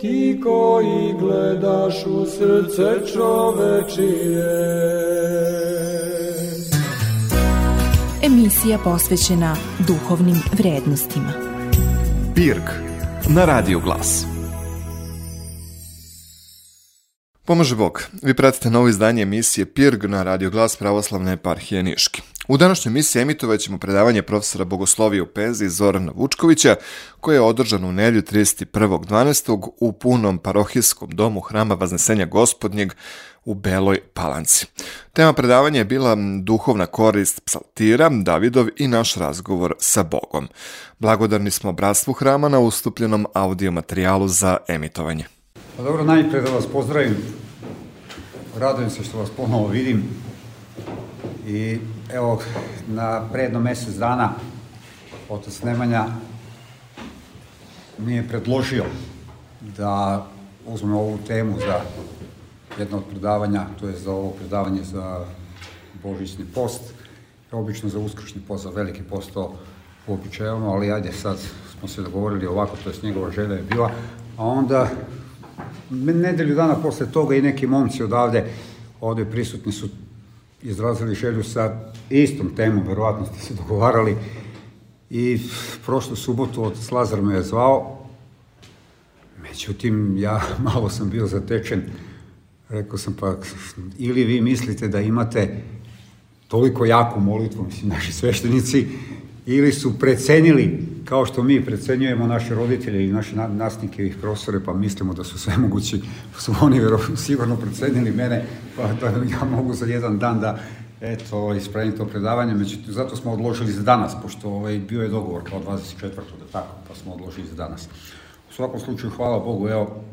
ti koji gledaš u srce čovečije. Emisija posvećena duhovnim vrednostima. Pirk na Radio Glas. Pomaže Bog, vi pratite novo izdanje emisije Pirg na Radio Glas Pravoslavne eparhije Niški. U današnjoj emisiji emitovat ćemo predavanje profesora Bogoslovije u Pezi Zorana Vučkovića, koje je održano u nelju 31.12. u punom parohijskom domu hrama Vaznesenja gospodnjeg u Beloj Palanci. Tema predavanja je bila duhovna korist psaltira, Davidov i naš razgovor sa Bogom. Blagodarni smo bratstvu hrama na ustupljenom audio materijalu za emitovanje. Pa dobro, najpre da vas pozdravim. Radujem se što vas ponovo vidim. I evo, na predno mesec dana otac Nemanja mi je predložio da uzmem ovu temu za jedno od predavanja, to je za ovo predavanje za Božićni post, obično za uskršnji post, za veliki post, to uobičajeno, ali ajde, sad smo se dogovorili ovako, to je njegova želja je bila, a onda nedelju dana posle toga i neki momci odavde, ovde prisutni su izrazili želju sa istom temom, verovatno ste se dogovarali, i prošlu subotu od Slazar me je zvao, međutim, ja malo sam bio zatečen, rekao sam pa, ili vi mislite da imate toliko jaku molitvu, mislim, naši sveštenici, ili su precenili, kao što mi precenjujemo naše roditelje i naše nasnike i profesore, pa mislimo da su sve mogući, su oni sigurno precenili mene, pa da ja mogu za jedan dan da eto, ispravim to predavanje, međutim, zato smo odložili za danas, pošto ovaj, bio je dogovor kao 24. da tako, pa smo odložili za danas. U svakom slučaju, hvala Bogu, evo,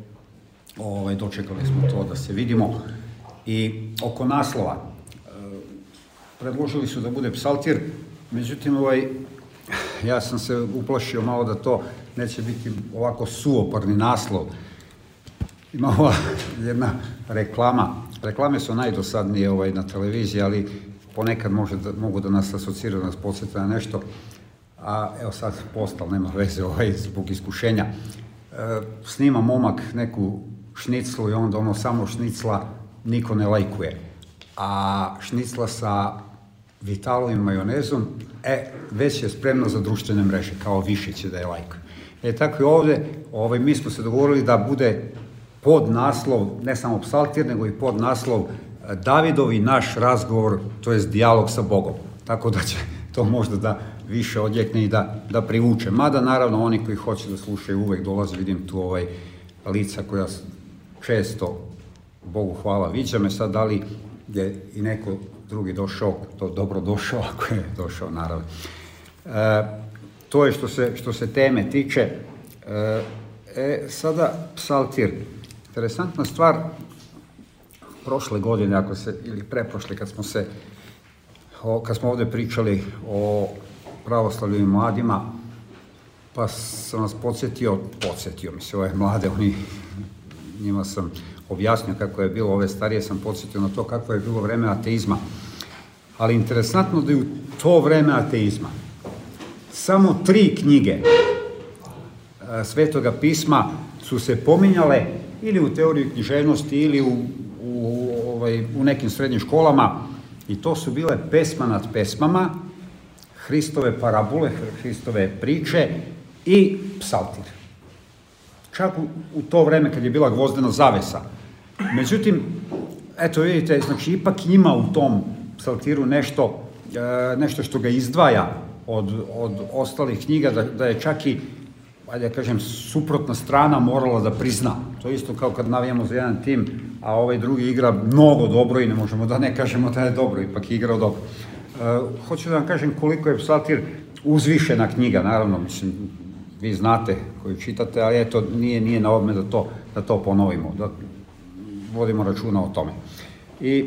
ovaj, dočekali smo to da se vidimo. I oko naslova, e, predložili su da bude psaltir, Međutim, ovaj, ja sam se uplašio malo da to neće biti ovako suoparni naslov. Ima ova jedna reklama. Reklame su najdosadnije ovaj, na televiziji, ali ponekad može da, mogu da nas asociraju, da nas podsjeti na nešto. A evo sad postal, nema veze ovaj, zbog iskušenja. E, snima momak neku šniclu i onda ono samo šnicla niko ne lajkuje. A šnicla sa vitalovim majonezom, e, već je spremno za društvene mreže, kao više će da je lajka. E, tako i ovde, ovaj, mi smo se dogovorili da bude pod naslov, ne samo psaltir, nego i pod naslov e, Davidovi naš razgovor, to je dijalog sa Bogom. Tako da će to možda da više odjekne i da, da privuče. Mada, naravno, oni koji hoće da slušaju uvek dolaze, vidim tu ovaj lica koja često, Bogu hvala, viđa me sad, da li je i neko drugi došao, to dobro došao, ako je došao, naravno. E, to je što se, što se teme tiče. E, e, sada psaltir. Interesantna stvar, prošle godine, ako se, ili preprošle, kad smo se, o, kad smo ovde pričali o pravoslavljivim mladima, pa sam vas podsjetio, podsjetio mi se ove mlade, oni, njima sam objasnio kako je bilo, ove starije sam podsjetio na to kako je bilo vreme ateizma. Ali interesantno da je u to vreme ateizma samo tri knjige e, Svetoga pisma su se pominjale ili u teoriji književnosti ili u, u, ovaj, u nekim srednjim školama i to su bile pesma nad pesmama, Hristove parabule, Hristove priče i psaltir. Čak u, u to vreme kad je bila gvozdena zavesa. Međutim, eto vidite, znači ipak ima u tom psaltiru nešto, e, nešto što ga izdvaja od, od ostalih knjiga, da, da je čak i ajde da kažem, suprotna strana morala da prizna. To je isto kao kad navijamo za jedan tim, a ovaj drugi igra mnogo dobro i ne možemo da ne kažemo da je dobro, ipak je igrao dobro. E, hoću da vam kažem koliko je psaltir uzvišena knjiga, naravno, mislim, vi znate koju čitate, ali eto, nije, nije na odme da to, da to ponovimo, da vodimo računa o tome. I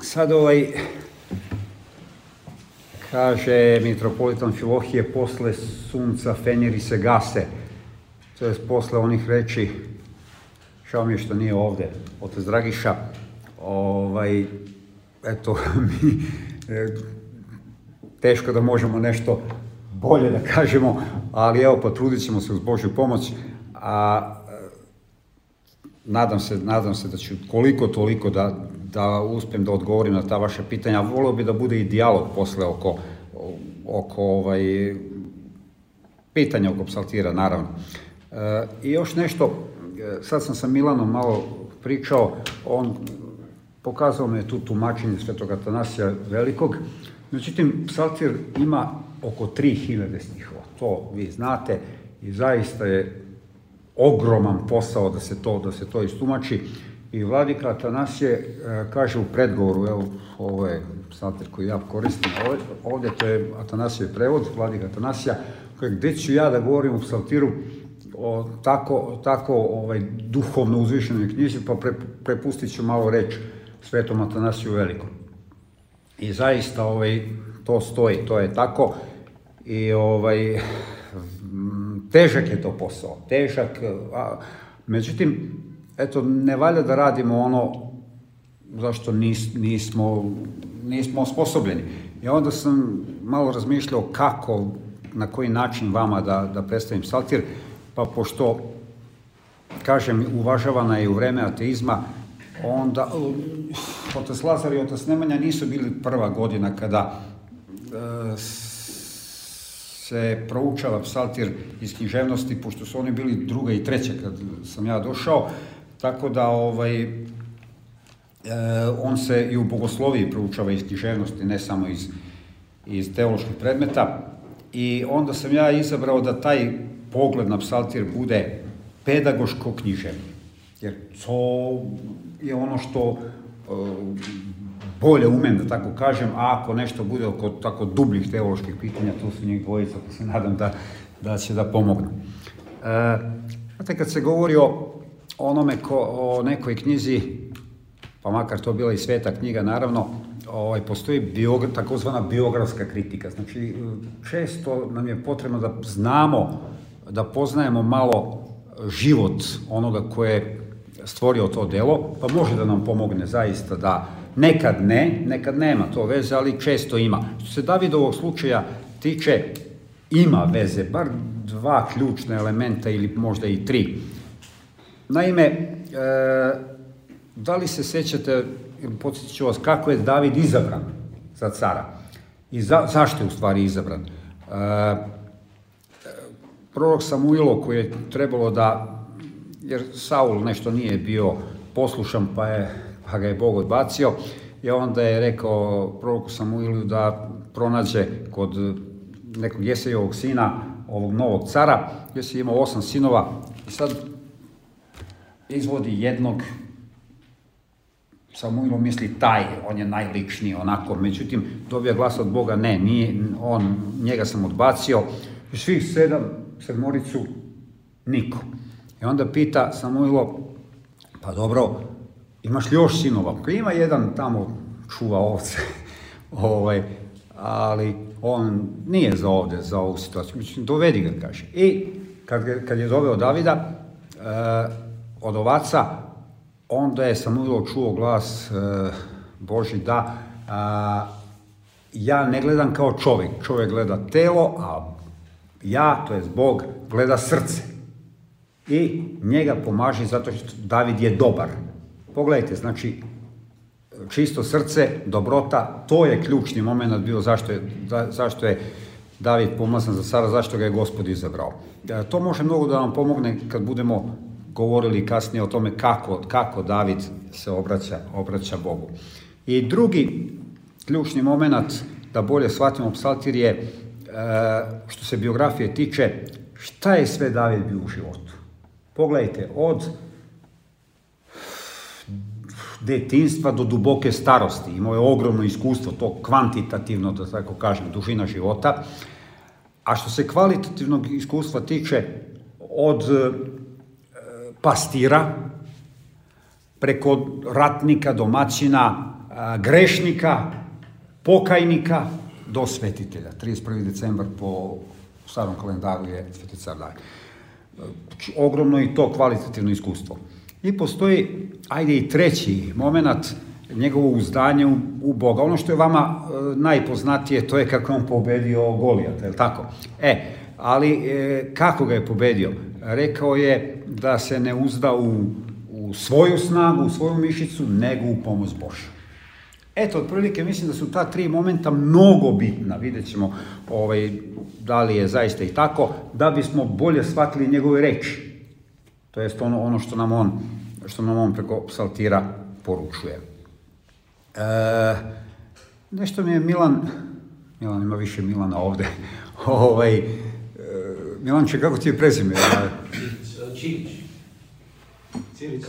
sad ovaj, kaže mitropolitan Filohije, posle sunca fenjeri se gase, to je posle onih reči, šao mi je što nije ovde, otac Dragiša, ovaj, eto, mi, e, teško da možemo nešto bolje da kažemo, ali evo, potrudit ćemo se uz Božju pomoć, a nadam se, nadam se da ću koliko toliko da, da uspijem da odgovorim na ta vaša pitanja. Volio bi da bude i dijalog posle oko, oko ovaj, pitanja oko psaltira, naravno. E, I još nešto, e, sad sam sa Milanom malo pričao, on pokazao me tu tumačenje svetog Atanasija Velikog, međutim, psaltir ima oko 3000 stihova, to vi znate, i zaista je ogroman posao da se to, da se to istumači. I vladika Atanasije e, kaže u predgovoru, evo, ovo je satir koji ja koristim ovde, ovde to je Atanasije prevod, vladika Atanasija, koji, gde ću ja da govorim u psaltiru o tako, tako ovaj, duhovno uzvišenoj knjizi, pa pre, prepustit ću malo reč svetom Atanasiju Velikom. I zaista ovaj, to stoji, to je tako. I ovaj, težak je to posao, težak, a, međutim, eto, ne valja da radimo ono zašto nis, nismo, nismo osposobljeni. I onda sam malo razmišljao kako, na koji način vama da, da predstavim saltir, pa pošto, kažem, uvažavana je u vreme ateizma, onda, otac Lazar i otac Nemanja nisu bili prva godina kada e, se proučava psaltir iz književnosti, pošto su oni bili druga i treća kad sam ja došao, tako da ovaj, e, on se i u bogosloviji proučava iz književnosti, ne samo iz, iz teoloških predmeta. I onda sam ja izabrao da taj pogled na psaltir bude pedagoško književni. Jer to je ono što e, bolje umem, da tako kažem, a ako nešto bude oko tako dubljih teoloških pitanja, tu su njih dvojica, pa se nadam da, da će da pomognu. E, znate, kad se govori o onome ko, o nekoj knjizi, pa makar to bila i sveta knjiga, naravno, ovaj, postoji biogra, takozvana biografska kritika. Znači, često nam je potrebno da znamo, da poznajemo malo život onoga ko je stvorio to delo, pa može da nam pomogne zaista da Nekad ne, nekad nema to veze, ali često ima. Što se Davidovog slučaja tiče, ima veze, bar dva ključne elementa ili možda i tri. Naime, e, da li se sećate, podsjetit ću vas, kako je David izabran za cara? I za, zašto je u stvari izabran? E, prorok Samuilo koji je trebalo da, jer Saul nešto nije bio poslušan, pa je pa ga je Bog odbacio. I onda je rekao proroku Samuiliju da pronađe kod nekog Jesejovog sina, ovog novog cara, Jesej imao osam sinova i sad izvodi jednog Samuilo misli taj, on je najličniji onako, međutim dobija glas od Boga, ne, nije, on, njega sam odbacio, svih sedam, sedmoricu, niko. I onda pita Samuilo, pa dobro, imaš još sinova? Pa ima jedan tamo čuva ovce, ovaj, ali on nije za ovde, za ovu situaciju. Mislim, dovedi ga, kaže. I kad, kad je doveo Davida e, od ovaca, onda je Samuilo čuo glas e, Boži da a, ja ne gledam kao čovjek, čovjek gleda telo, a ja, to je Bog, gleda srce. I njega pomaže zato što David je dobar. Pogledajte, znači, čisto srce, dobrota, to je ključni moment bio zašto je, zašto je David pomazan za cara, zašto ga je gospod izabrao. E, to može mnogo da nam pomogne kad budemo govorili kasnije o tome kako, kako David se obraća, obraća Bogu. I drugi ključni moment da bolje shvatimo psaltir je, e, što se biografije tiče, šta je sve David bio u životu. Pogledajte, od detinstva do duboke starosti. Imao je ogromno iskustvo, to kvantitativno, da tako kažem, dužina života. A što se kvalitativnog iskustva tiče, od e, pastira, preko ratnika, domaćina, e, grešnika, pokajnika, do svetitelja. 31. decembar po starom kalendaru je sveticar dan. E, ogromno i to kvalitativno iskustvo. I postoji, ajde i treći moment, njegovo uzdanje u, u Boga. Ono što je vama e, najpoznatije, to je kako je on pobedio Golijata, je li tako? E, ali e, kako ga je pobedio? Rekao je da se ne uzda u, u svoju snagu, u svoju mišicu, nego u pomoć Božja. Eto, otprilike mislim da su ta tri momenta mnogo bitna, vidjet ćemo ovaj, da li je zaista i tako, da bismo bolje shvatili njegove reči. To jest ono, ono što nam on, što nam on preko psaltira poručuje. E, nešto mi je Milan, Milan ima više Milana ovde, ovaj, e, Milanče, kako ti je prezime? Čilić. Cirić.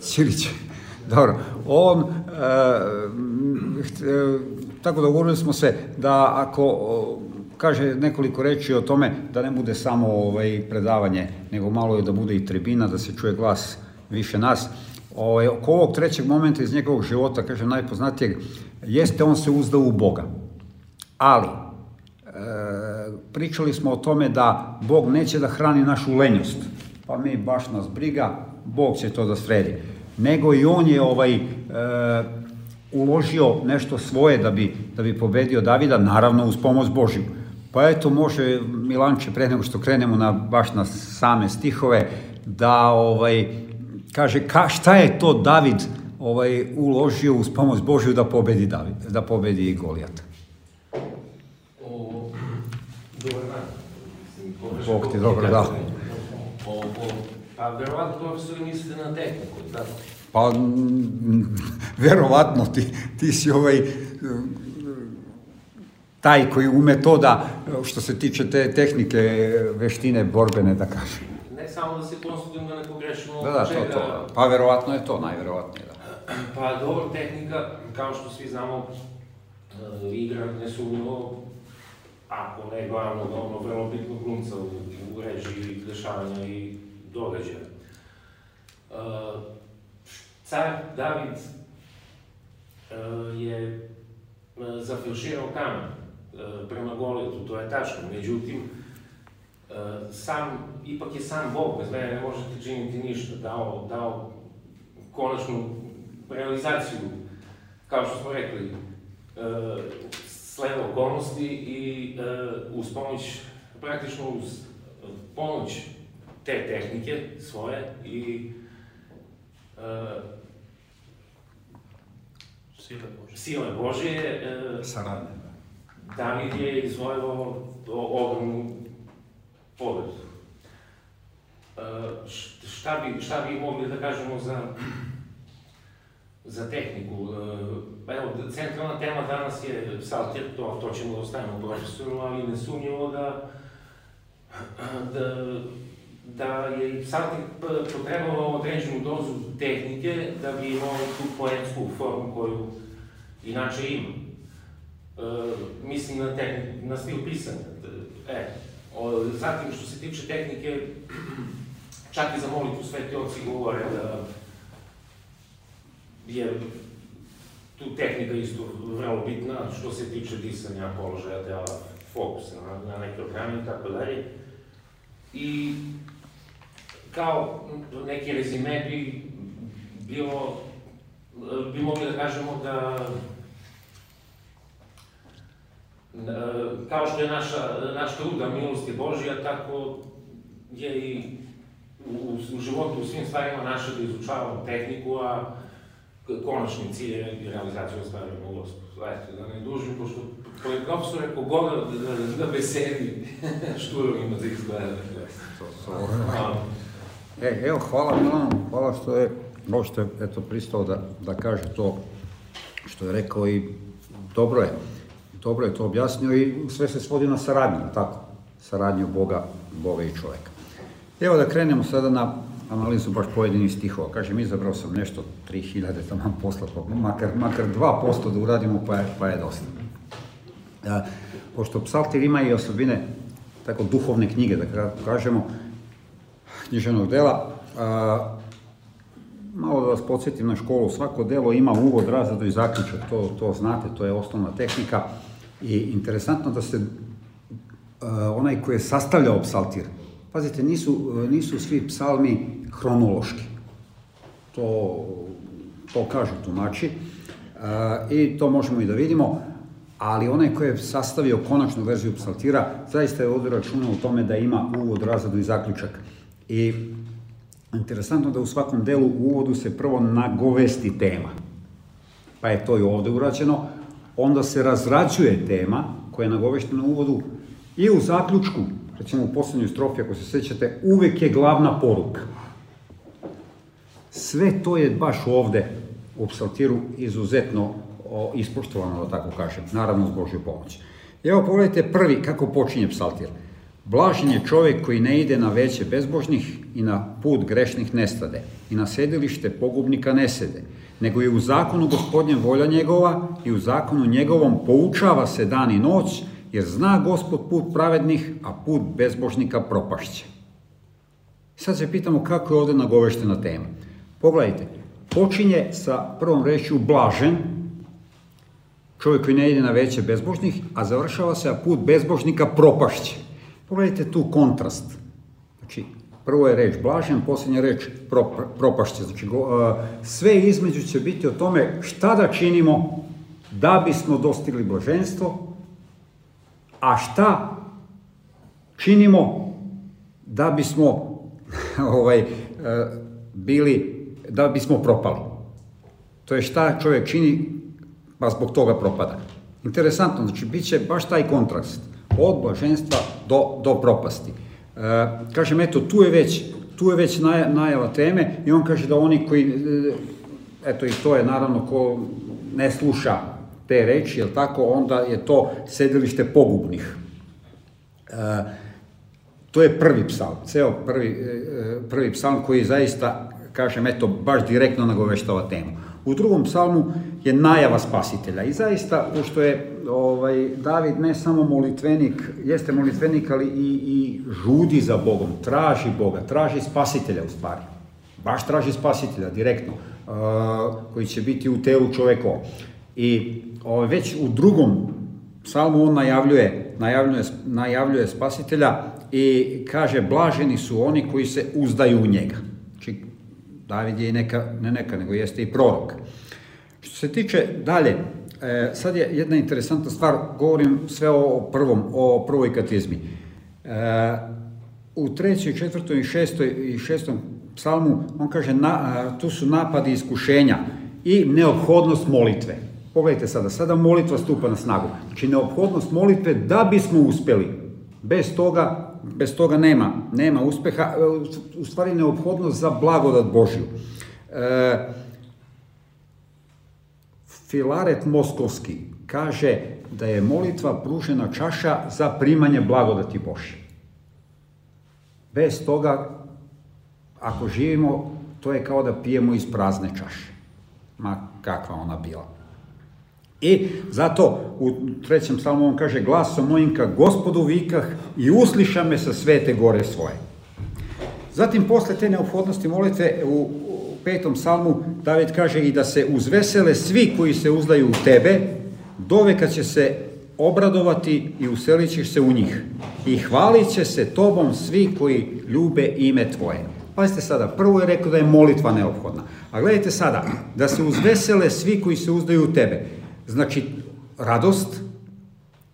Cirić. Dobro. On, e, tako dogovorili smo se da ako kaže nekoliko reči o tome da ne bude samo ovaj predavanje, nego malo je da bude i tribina, da se čuje glas više nas. Ovaj, oko ovog trećeg momenta iz njegovog života, kaže najpoznatijeg, jeste on se uzdao u Boga. Ali, e, pričali smo o tome da Bog neće da hrani našu lenjost, pa mi baš nas briga, Bog će to da sredi. Nego i on je ovaj, e, uložio nešto svoje da bi, da bi pobedio Davida, naravno uz pomoć Božju. Pa eto, može Milanče, pre nego što krenemo na, baš na same stihove, da ovaj, kaže ka, šta je to David ovaj, uložio uz pomoć Božju da pobedi, David, da pobedi Golijata. O, dobar dan. Bog ti dobro da. O, o, pa verovatno profesori mislite na tehniku, da? Pa, verovatno ti, ti si ovaj taj koji ume to da, što se tiče te tehnike, veštine borbene, da kažem. Ne samo da se konsultujem da ne pogrešimo Da, da, to, to. Pa verovatno je to, najverovatnije, da. Pa dobro, tehnika, kao što svi znamo, e, igra nesumnjivo, ako ne glavnog, ono vrlo bitnog glumca u, u režiji dešavanja i događaja. E, car David e, je zafilširao kamen prema Golijetu, to je tačno, međutim, e, sam, ipak je sam Bog, bez mene ne možete činiti ništa, dao, dao konačnu realizaciju, kao što smo rekli, e, sleda okolnosti i e, uz pomoć, praktično uz pomoć te tehnike svoje i e, Sile Bože. sile Božije, e, Saradnje. David je izvojevao ogromnu pobedu. E, šta, bi, šta bi mogli da kažemo za, za tehniku? E, evo, centralna tema danas je Psalter, to, to ćemo da ostavimo profesoru, ali nesumnjivo da, da, da je p- potrebalo određenu dozu tehnike da bi imao tu poetsku formu koju inače ima. Mislim na, tehnik, na stil pisanja. E, o, zatim, što se tiče tehnike, čak i za molitvu sveti oci govore da je tu tehnika isto vrlo bitna što se tiče disanja, položaja tela, fokusa na, na neke organe i tako dalje. I kao neki rezime bi bilo, bi mogli da kažemo da kao što je naša, naš truda milosti Božja, tako je i u, u životu, u svim stvarima naše da izučavamo tehniku, a konačni cilj je realizaciju ostvarujemo u Gospodu. Eto, da ne dužim, pošto koji profesor rekao god da, da, da besedi šturovima da izgleda. To, to. Hvala. E, evo, hvala Milanu, hvala što je, je, eto, pristao da, da kaže to što je rekao i dobro je, dobro je to objasnio i sve se svodi na saradnju, tako? Saradnju Boga, Boga i čoveka. Evo da krenemo sada na analizu baš pojedinih stihova. Kažem, izabrao sam nešto 3000 tamo posla, pa makar, makar 2% da uradimo, pa je, pa je dosta. A, pošto psaltir ima i osobine tako duhovne knjige, da kažemo, književnog dela, a, malo da vas podsjetim na školu, svako delo ima uvod, razradu i zaključak, to, to znate, to je osnovna tehnika i interesantno da se a, onaj koji je sastavljao psaltir, pazite, nisu, nisu svi psalmi hronološki, to, to kažu tumači, I to možemo i da vidimo, ali onaj koji je sastavio konačnu verziju psaltira, zaista je ovdje računao u tome da ima uvod, razradu i zaključak. I interesantno da u svakom delu u uvodu se prvo nagovesti tema, pa je to i ovde urađeno, onda se razrađuje tema koja je nagoveštena u uvodu i u zaključku, recimo u poslednjoj strofi, ako se sećate, uvek je glavna poruka. Sve to je baš ovde u psaltiru izuzetno ispoštovano, da tako kažem, naravno s Božju pomoć. Evo pogledajte prvi kako počinje psaltir. Blažen je čovek koji ne ide na veće bezbožnih i na put grešnih nestade i na sedilište pogubnika ne sede, nego je u zakonu gospodnjem volja njegova i u zakonu njegovom poučava se dan i noć, jer zna gospod put pravednih, a put bezbožnika propašće. Sad se pitamo kako je ovde nagoveštena tema. Pogledajte, počinje sa prvom rečju blažen, čovjek koji ne ide na veće bezbožnih, a završava se, a put bezbožnika propašće. Pogledajte tu kontrast. Znači, prvo je reč blažen, posljednja reč propašće. Znači, sve između će biti o tome šta da činimo da bismo dostigli blaženstvo, a šta činimo da bismo ovaj, e, bili, da bismo propali. To je šta čovjek čini, pa zbog toga propada. Interesantno, znači, bit će baš taj kontrast od blaženstva do, do propasti. E, kažem, eto, tu je već, tu je već naj, najava teme i on kaže da oni koji, e, eto i to je naravno ko ne sluša te reči, jel tako, onda je to sedilište pogubnih. E, to je prvi psalm, ceo prvi, e, prvi psalm koji zaista, kažem, eto, baš direktno nagoveštava temu. U drugom psalmu je najava spasitelja i zaista, pošto je ovaj, David ne samo molitvenik, jeste molitvenik, ali i, i žudi za Bogom, traži Boga, traži spasitelja u stvari. Baš traži spasitelja, direktno, uh, koji će biti u telu čovekovom. I ovaj, već u drugom psalmu on najavljuje, najavljuje, najavljuje spasitelja i kaže, blaženi su oni koji se uzdaju u njega. David je i neka, ne neka, nego jeste i prorok. Što se tiče dalje, e, sad je jedna interesantna stvar, govorim sve o prvom, o prvoj katizmi. E, u trećoj, četvrtoj i šestoj i šestom psalmu on kaže na, tu su napadi iskušenja i neophodnost molitve. Pogledajte sada, sada molitva stupa na snagu. Znači neophodnost molitve da bismo uspeli. Bez toga, bez toga nema, nema uspeha, u stvari neophodnost za blagodat Božju. E, Filaret Moskovski kaže da je molitva pružena čaša za primanje blagodati Božje. Bez toga, ako živimo, to je kao da pijemo iz prazne čaše. Ma kakva ona bila. I zato u trećem psalmu on kaže glasom mojim ka gospodu vikah i usliša me sa svete gore svoje. Zatim posle te neophodnosti molitve u petom psalmu David kaže i da se uzvesele svi koji se uzdaju u tebe, doveka će se obradovati i uselit ćeš se u njih. I hvalit će se tobom svi koji ljube ime tvoje. Pazite sada, prvo je rekao da je molitva neophodna. A gledajte sada, da se uzvesele svi koji se uzdaju u tebe. Znači, radost,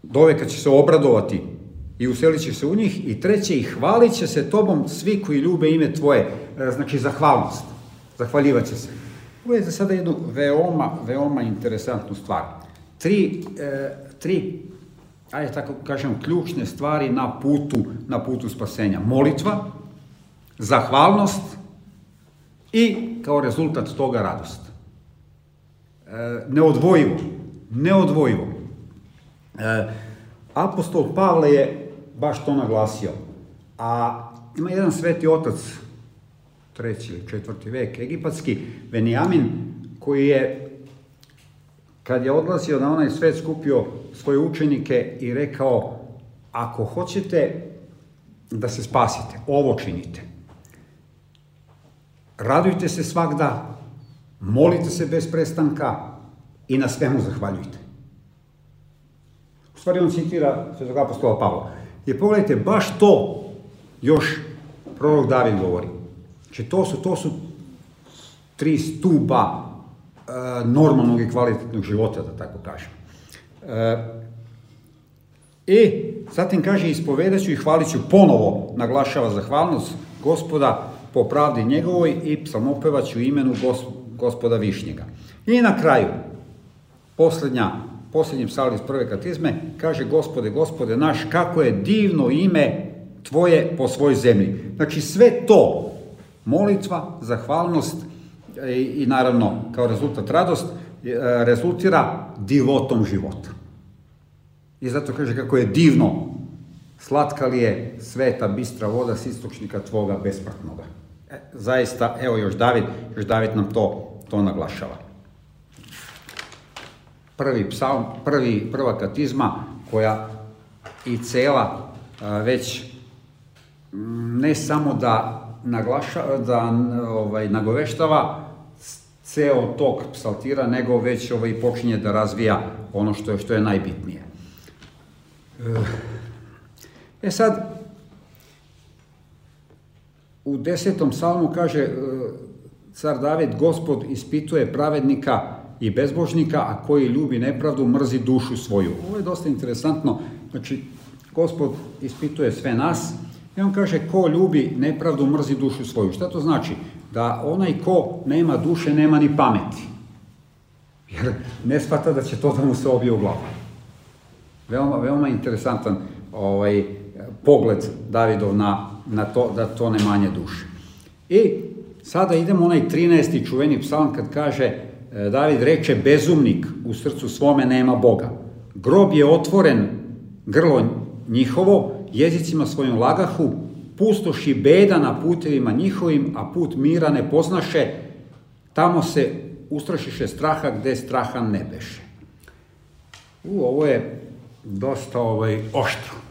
doveka će se obradovati i uselit će se u njih. I treće, i hvalit će se tobom svi koji ljube ime tvoje. E, znači, zahvalnost. Zahvaljivaće se. Uvijete sada jednu veoma, veoma interesantnu stvar. Tri, e, tri ajde tako kažem, ključne stvari na putu, na putu spasenja. Molitva, zahvalnost i kao rezultat toga radost. E, neodvojivo, neodvojivo. E, apostol Pavle je baš to naglasio. A ima jedan sveti otac, treći ili četvrti vek, egipatski, Venijamin, koji je, kad je odlazio na onaj svet, skupio svoje učenike i rekao, ako hoćete da se spasite, ovo činite. Radujte se svak dan, molite se bez prestanka i na svemu zahvaljujte. U stvari on citira Svetog apostola Pavla. I pogledajte, baš to još prorok David govori. Znači, to su, to su tri stuba normalnog i kvalitetnog života, da tako kažem. I zatim kaže, ispovedat ću i hvalit ću ponovo, naglašava zahvalnost gospoda po pravdi njegovoj i psalmopevaću imenu gospoda Višnjega. I na kraju, posljednja, posljednji psalm iz prve katizme, kaže gospode, gospode naš, kako je divno ime tvoje po svoj zemlji. Znači sve to, molitva, zahvalnost i, i naravno kao rezultat radost, e, rezultira divotom života. I zato kaže kako je divno, slatka li je sveta bistra voda s istočnika tvoga besmrtnoga. E, zaista, evo još David, još David nam to, to naglašava. Prvi psalm, prvi, prva katizma koja i cela već ne samo da naglaša, da ovaj, nagoveštava ceo tok psaltira, nego već ovaj, počinje da razvija ono što je, što je najbitnije. E sad, u desetom psalmu kaže e, car David, gospod ispituje pravednika i bezbožnika, a koji ljubi nepravdu, mrzi dušu svoju. Ovo je dosta interesantno. Znači, gospod ispituje sve nas i on kaže, ko ljubi nepravdu, mrzi dušu svoju. Šta to znači? Da onaj ko nema duše, nema ni pameti. Jer ne shvata da će to da mu se obije u glavu. Veoma, veoma interesantan ovaj, pogled Davidov na, na to da to ne manje duše. I sada idemo onaj 13. čuveni psalam kad kaže David reče bezumnik u srcu svome nema Boga. Grob je otvoren grlo njihovo, jezicima svojom lagahu, pustoši beda na putevima njihovim, a put mira ne poznaše, tamo se ustrašiše straha gde straha ne beše. U, ovo je dosta ovaj, oštro.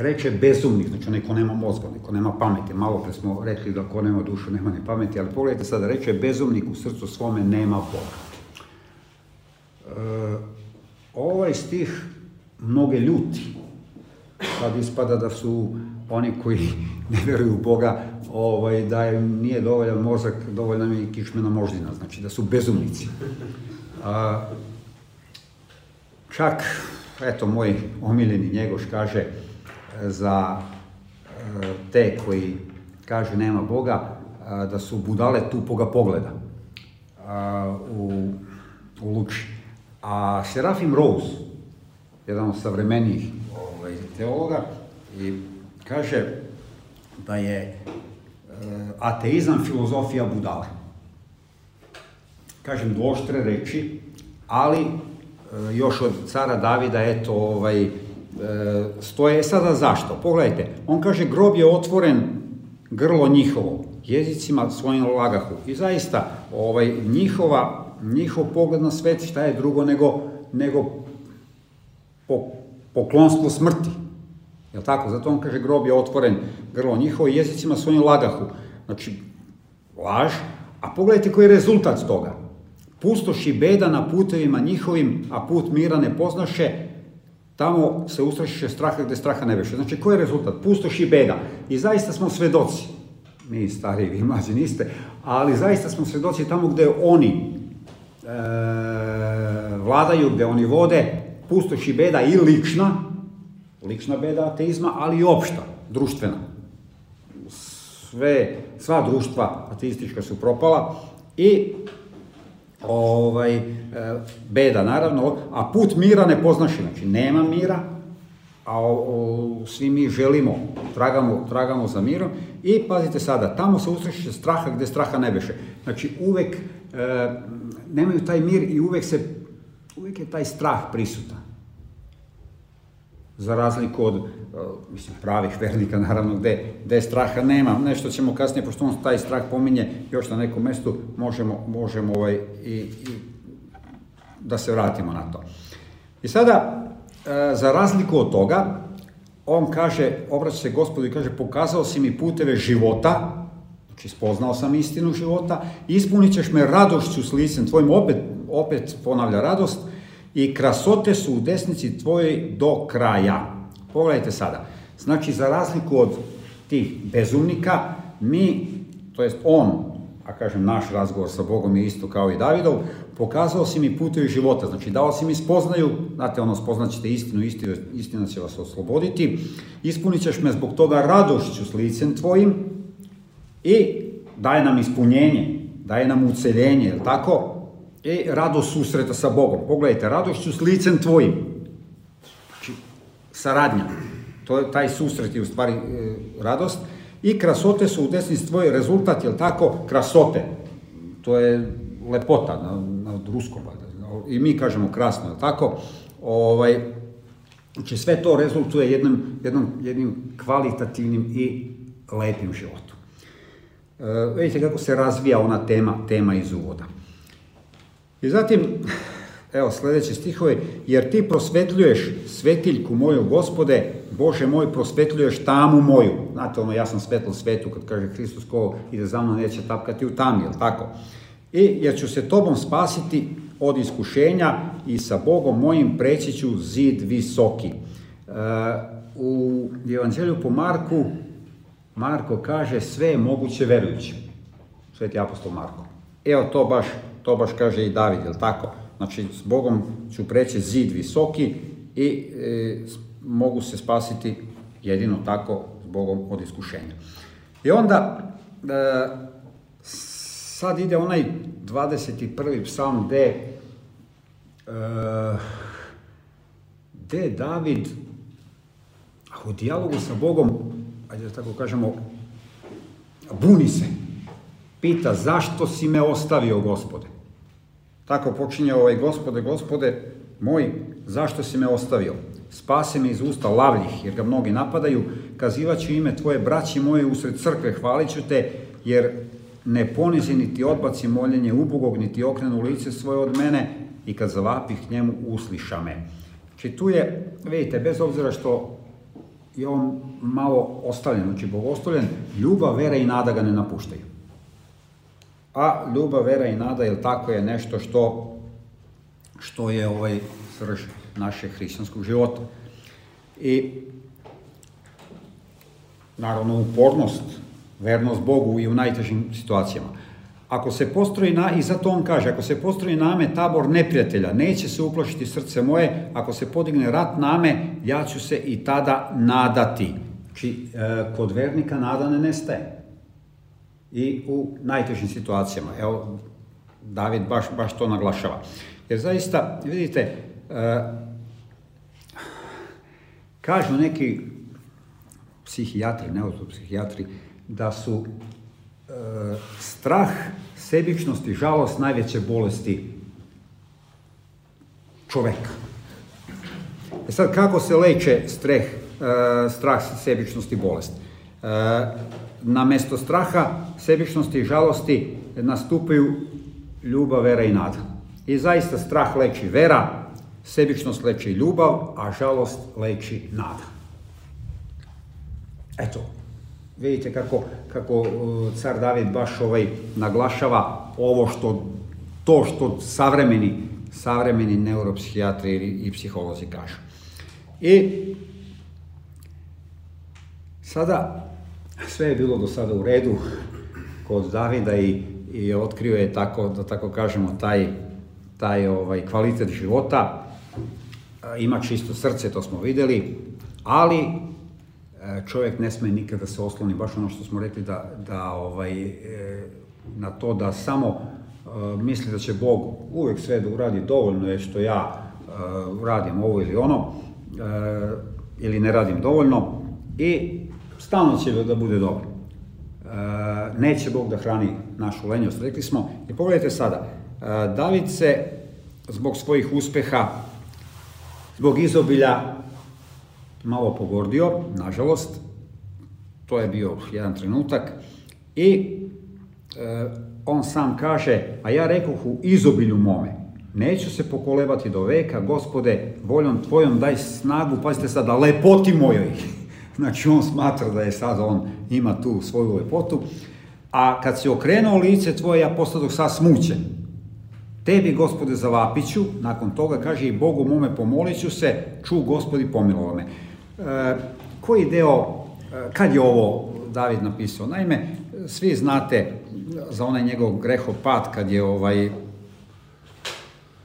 Reče bezumnik, znači neko nema mozga, neko nema pameti. Malo pre smo rekli da ko nema dušu nema ni pameti, ali pogledajte sada, reče bezumnik u srcu svome nema Boga. E, ovaj stih mnoge ljuti. Sad ispada da su oni koji ne veruju u Boga, ovaj, da im nije dovoljan mozak, dovoljna mi i kičmena moždina, znači da su bezumnici. A, čak, eto, moj omiljeni njegoš kaže, za e, te koji kažu nema Boga, da su budale tupoga pogleda u, u Luči. A Serafim Rose, jedan od savremenijih ovaj, teologa, i kaže da je e, ateizam filozofija budale. Kažem dvoštre reči, ali e, još od cara Davida, eto, ovaj, E, stoje. Sada zašto? Pogledajte, on kaže grob je otvoren grlo njihovo, jezicima svojim lagahu. I zaista, ovaj, njihova, njihov pogled na svet šta je drugo nego, nego po, poklonstvo smrti. Jel tako? Zato on kaže grob je otvoren grlo njihovo jezicima svojim lagahu. Znači, laž, a pogledajte koji je rezultat toga. Pustoš i beda na putevima njihovim, a put mira ne poznaše, tamo se ustrašiše straha gde straha ne beše. Znači, koji je rezultat? Pustoš i beda. I zaista smo svedoci, mi stari, vi mlađi niste, ali zaista smo svedoci tamo gde oni e, vladaju, gde oni vode, pustoš i beda i lična, lična beda ateizma, ali i opšta, društvena. Sve, sva društva ateistička su propala i ovaj, e, beda naravno, a put mira ne poznaši, znači nema mira, a o, o, svi mi želimo, tragamo, tragamo za mirom i pazite sada, tamo se usreće straha gde straha ne beše. Znači uvek e, nemaju taj mir i uvek se, uvek je taj strah prisutan za razliku od, uh, mislim, pravih vernika, naravno, gde, gde straha nema. Nešto ćemo kasnije, pošto on taj strah pominje još na nekom mestu, možemo, možemo ovaj, i, i da se vratimo na to. I sada, uh, za razliku od toga, on kaže, obraća se gospodu i kaže, pokazao si mi puteve života, znači spoznao sam istinu života, ispunit ćeš me radošću s licem tvojim, opet, opet ponavlja radost, i krasote su u desnici tvojoj do kraja. Pogledajte sada. Znači, za razliku od tih bezumnika, mi, to jest on, a kažem naš razgovor sa Bogom je isto kao i Davidov, pokazao si mi putevi života, znači dao si mi spoznaju, znate ono spoznaćete istinu, istina, istina će vas osloboditi, ispunit ćeš me zbog toga radošću s licem tvojim i daje nam ispunjenje, daje nam uceljenje, je tako? I radost susreta sa Bogom. Pogledajte, radošću s licem tvojim. Znači, saradnja. To je, taj susret je u stvari e, radost. I krasote su u desnici tvoje rezultat, jel tako, krasote. To je lepota na, na ruskom, i mi kažemo krasno, jel tako? Ovaj, znači sve to rezultuje jednom, jednom, jednim kvalitativnim i lepim životom. E, vidite kako se razvija ona tema, tema iz uvoda. I zatim, evo sledeće stihove, jer ti prosvetljuješ svetiljku moju, gospode, Bože moj, prosvetljuješ tamu moju. Znate, ono, ja sam svetlo svetu, kad kaže Hristos, ko ide za mnom, neće tapkati u tami, jel tako? I jer ću se tobom spasiti od iskušenja i sa Bogom mojim preći ću zid visoki. E, u Evanđelju po Marku, Marko kaže sve je moguće verujući. Sveti apostol Marko. Evo to baš, to baš kaže i David, jel tako? Znači, s Bogom ću preći zid visoki i e, mogu se spasiti jedino tako s Bogom od iskušenja. I onda, e, sad ide onaj 21. psalm gde, e, gde David u dijalogu sa Bogom, ajde da tako kažemo, buni se. Pita, zašto si me ostavio, gospode? Tako počinje ovaj, gospode, gospode, moj, zašto si me ostavio? Spase me iz usta lavljih, jer ga mnogi napadaju, kazivaću ime tvoje braći moje usred crkve, hvalit ću te, jer ne ponizi niti odbaci moljenje ubogog, niti okrenu lice svoje od mene i kad zavapih njemu usliša me. Znači tu je, vidite, bez obzira što je on malo ostavljen, znači bogostavljen, ljubav, vera i nada ga ne napuštaju. A ljubav, vera i nada, jel tako, je nešto što, što je ovaj srž našeg hrišćanskog života. I naravno upornost, vernost Bogu i u najtežim situacijama. Ako se postroji na, i zato on kaže, ako se postroji name tabor neprijatelja, neće se uplašiti srce moje, ako se podigne rat name, ja ću se i tada nadati. Znači, kod vernika nada ne nestaje. I u najtežim situacijama. Evo, David baš, baš to naglašava. Jer zaista, vidite, e, kažu neki psihijatri, neuropsihijatri, da su e, strah, sebičnost i žalost najveće bolesti čoveka. E sad, kako se leče streh, e, strah, sebičnost i bolest? E, na mesto straha, sebičnosti i žalosti nastupaju ljubav, vera i nada. I zaista strah leči vera, sebičnost leči ljubav, a žalost leči nada. Eto, vidite kako, kako uh, car David baš ovaj naglašava ovo što, to što savremeni, savremeni neuropsihijatri i psiholozi kažu. I sada sve je bilo do sada u redu. Kod Davida i, i otkrio je tako, da tako kažemo, taj, taj ovaj, kvalitet života, ima čisto srce, to smo videli, ali E, čovjek ne sme nikada se osloni, baš ono što smo rekli, da, da ovaj, e, na to da samo e, misli da će Bog uvek sve da uradi dovoljno je što ja radim ovo ili ono, ili ne radim dovoljno i stalno će da bude dobro. Neće Bog da hrani našu lenjost, rekli smo. I pogledajte sada, David se zbog svojih uspeha, zbog izobilja malo pogordio, nažalost, to je bio jedan trenutak, i e, on sam kaže, a ja rekoh u izobilju mome, neću se pokolebati do veka, gospode, voljom tvojom daj snagu, pazite sada, lepoti mojoj. Znači on smatra da je sad on ima tu svoju lepotu, a kad se okrenuo lice tvoje, ja postadoh sad smućen. Tebi, gospode, zavapiću, nakon toga kaže i Bogu mome pomolit ću se, ču, gospodi, pomilova me. E, koji deo kad je ovo David napisao? Naime, svi znate za onaj njegov grehopad kad je ovaj,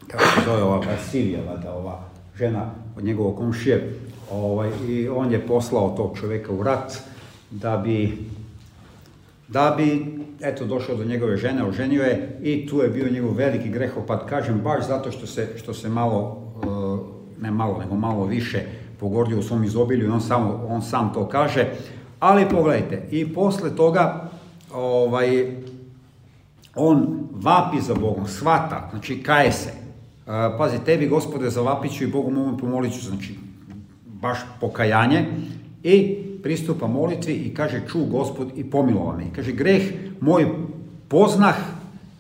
kako se zove ova Vasilija, vada, ova žena od njegovog komšije, ovaj, i on je poslao tog čoveka u rat da bi da bi, eto, došao do njegove žene, oženio je i tu je bio njegov veliki grehopad, kažem, baš zato što se, što se malo, e, ne malo, nego malo više pogordio u svom izobilju i on sam, on sam to kaže, ali pogledajte, i posle toga, ovaj, on vapi za Bogom, svata, znači kaje se, e, pazi, tebi gospode zavapiću i Bogu mogu pomoliću, znači, baš pokajanje, i pristupa molitvi i kaže ču gospod i pomilova me. I kaže greh moj poznah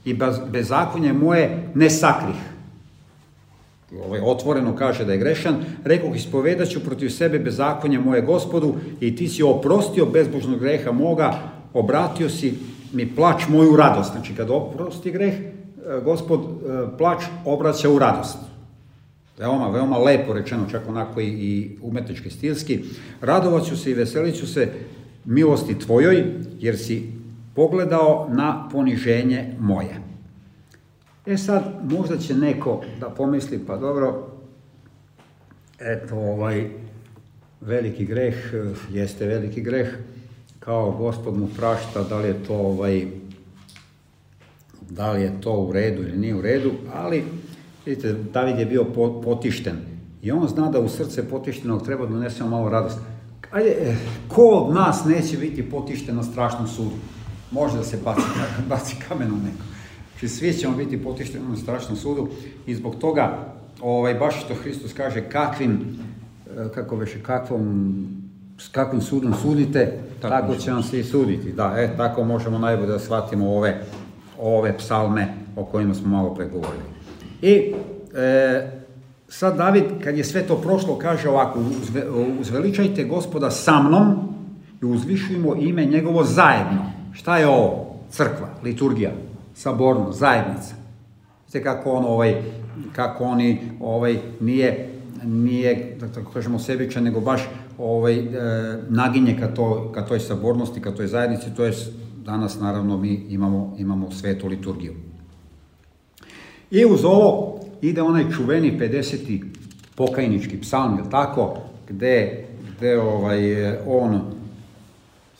i bez, bezakonje moje ne sakrih. Ovaj, otvoreno kaže da je grešan. Rekao, ispovedat ću protiv sebe bezakonje moje gospodu i ti si oprostio bezbožnog greha moga, obratio si mi plač moju radost. Znači, kad oprosti greh, e, gospod e, plač obraća u radost. Veoma, veoma lepo rečeno, čak onako i, i umetnički stilski. Radovaću se i veseliću se milosti tvojoj, jer si pogledao na poniženje moje. E sad, možda će neko da pomisli, pa dobro, eto, ovaj, veliki greh, jeste veliki greh, kao gospod mu prašta, da li je to ovaj, da li je to u redu ili nije u redu, ali Vidite, David je bio potišten i on zna da u srce potištenog treba da donesemo malo radost. Ajde, eh, ko od nas neće biti potišten na strašnom sudu? Može da se baci, baci kamenom neko. Znači, svi ćemo biti potišteni na strašnom sudu i zbog toga, ovaj, baš što Hristos kaže, kakvim, eh, kako veše, kakvom, s kakvim sudom sudite, tako, tako će vam se i suditi. Da, e, tako možemo najbolje da shvatimo ove, ove psalme o kojima smo malo pregovorili. I e, sad David, kad je sve to prošlo, kaže ovako, uzve, uzveličajte gospoda sa mnom i uzvišujemo ime njegovo zajedno. Šta je ovo? Crkva, liturgija, saborno, zajednica. Vidite kako on ovaj, kako oni ovaj, nije, nije, da tako kažemo, sebičan, nego baš ovaj, e, naginje ka, to, ka toj sabornosti, ka toj zajednici, to je danas naravno mi imamo, imamo svetu liturgiju. I uz ovo ide onaj čuveni 50. pokajnički psalm, je tako, gde, gde ovaj, on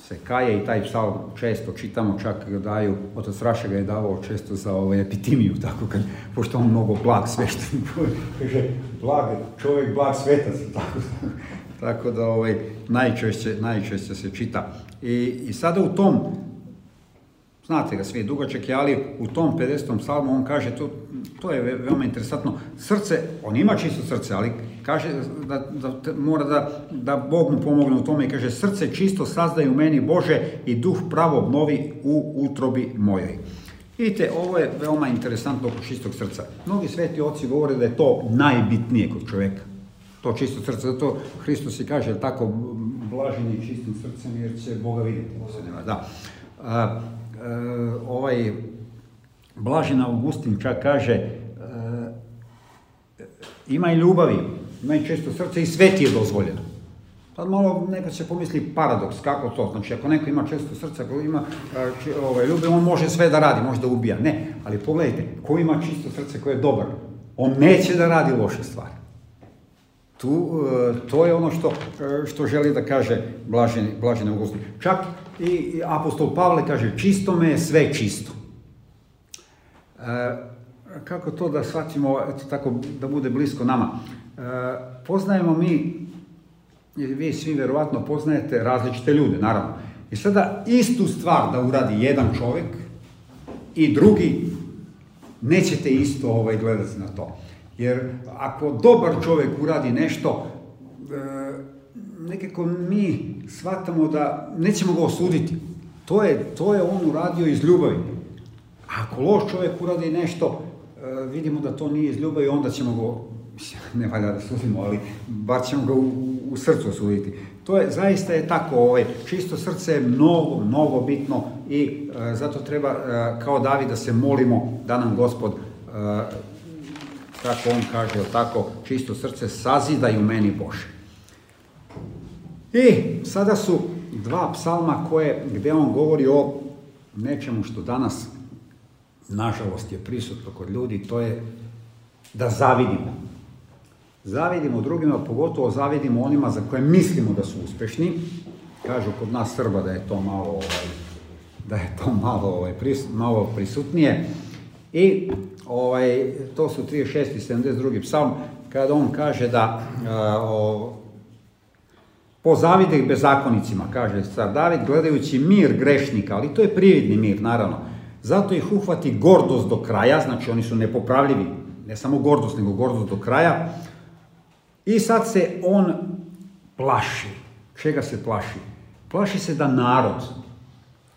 se kaje i taj psalm često čitamo, čak ga daju, otac Raša ga je davao često za ovaj, epitimiju, tako kad, pošto on mnogo blag svešten, kaže, blag, čovjek blag svetac, tako, tako da ovaj, najčešće, najčešće se čita. I, I sada u tom Znate ga svi, dugačak je, ali u tom 50. psalmu on kaže, to, to je veoma interesantno, srce, on ima čisto srce, ali kaže da, da mora da, da Bog mu pomogne u tome i kaže, srce čisto sazdaj u meni Bože i duh pravo obnovi u utrobi mojoj. Vidite, ovo je veoma interesantno oko čistog srca. Mnogi sveti oci govore da je to najbitnije kod čoveka. To čisto srce, zato Hristos i kaže tako, blaženi čistim srcem jer će Boga vidjeti. Da. Eh, ovaj Blažen Augustin čak kaže eh, ima i ljubavi, ima i često srce i sve ti je dozvoljeno. Sad malo neko će pomisli paradoks, kako to? Znači, ako neko ima često srce, ako ima či, ovaj, ljubav, on može sve da radi, može da ubija. Ne, ali pogledajte, ko ima čisto srce, ko je dobar, on neće da radi loše stvari. Tu, to je ono što, što želi da kaže Blaženi, Blaženi Augustin. Čak i apostol Pavle kaže, čisto me je sve čisto. E, kako to da shvatimo, eto tako, da bude blisko nama? E, poznajemo mi, vi svi verovatno poznajete različite ljude, naravno. I sada istu stvar da uradi jedan čovek i drugi, nećete isto ovaj, gledati na to. Jer ako dobar čovek uradi nešto, e, nekako mi shvatamo da nećemo ga osuditi. To je, to je on uradio iz ljubavi. Ako loš čovek uradi nešto, e, vidimo da to nije iz ljubavi, onda ćemo ga, ne valja da sudimo, ali bar ćemo ga u, u srcu osuditi. To je, zaista je tako, ovaj, čisto srce je mnogo, mnogo bitno i e, zato treba, e, kao David, da se molimo da nam Gospod e, kako on kaže, tako, čisto srce, sazidaj u meni Bože. I sada su dva psalma koje, gde on govori o nečemu što danas, nažalost, je prisutno kod ljudi, to je da zavidimo. Zavidimo drugima, pogotovo zavidimo onima za koje mislimo da su uspešni. Kažu kod nas Srba da je to malo, ovaj, da je to malo, ovaj, malo prisutnije. I ovaj, to su 36. i 72. psalm, kada on kaže da o, pozavide bezakonicima, kaže car David, gledajući mir grešnika, ali to je prividni mir, naravno. Zato ih uhvati gordost do kraja, znači oni su nepopravljivi, ne samo gordost, nego gordost do kraja. I sad se on plaši. Čega se plaši? Plaši se da narod,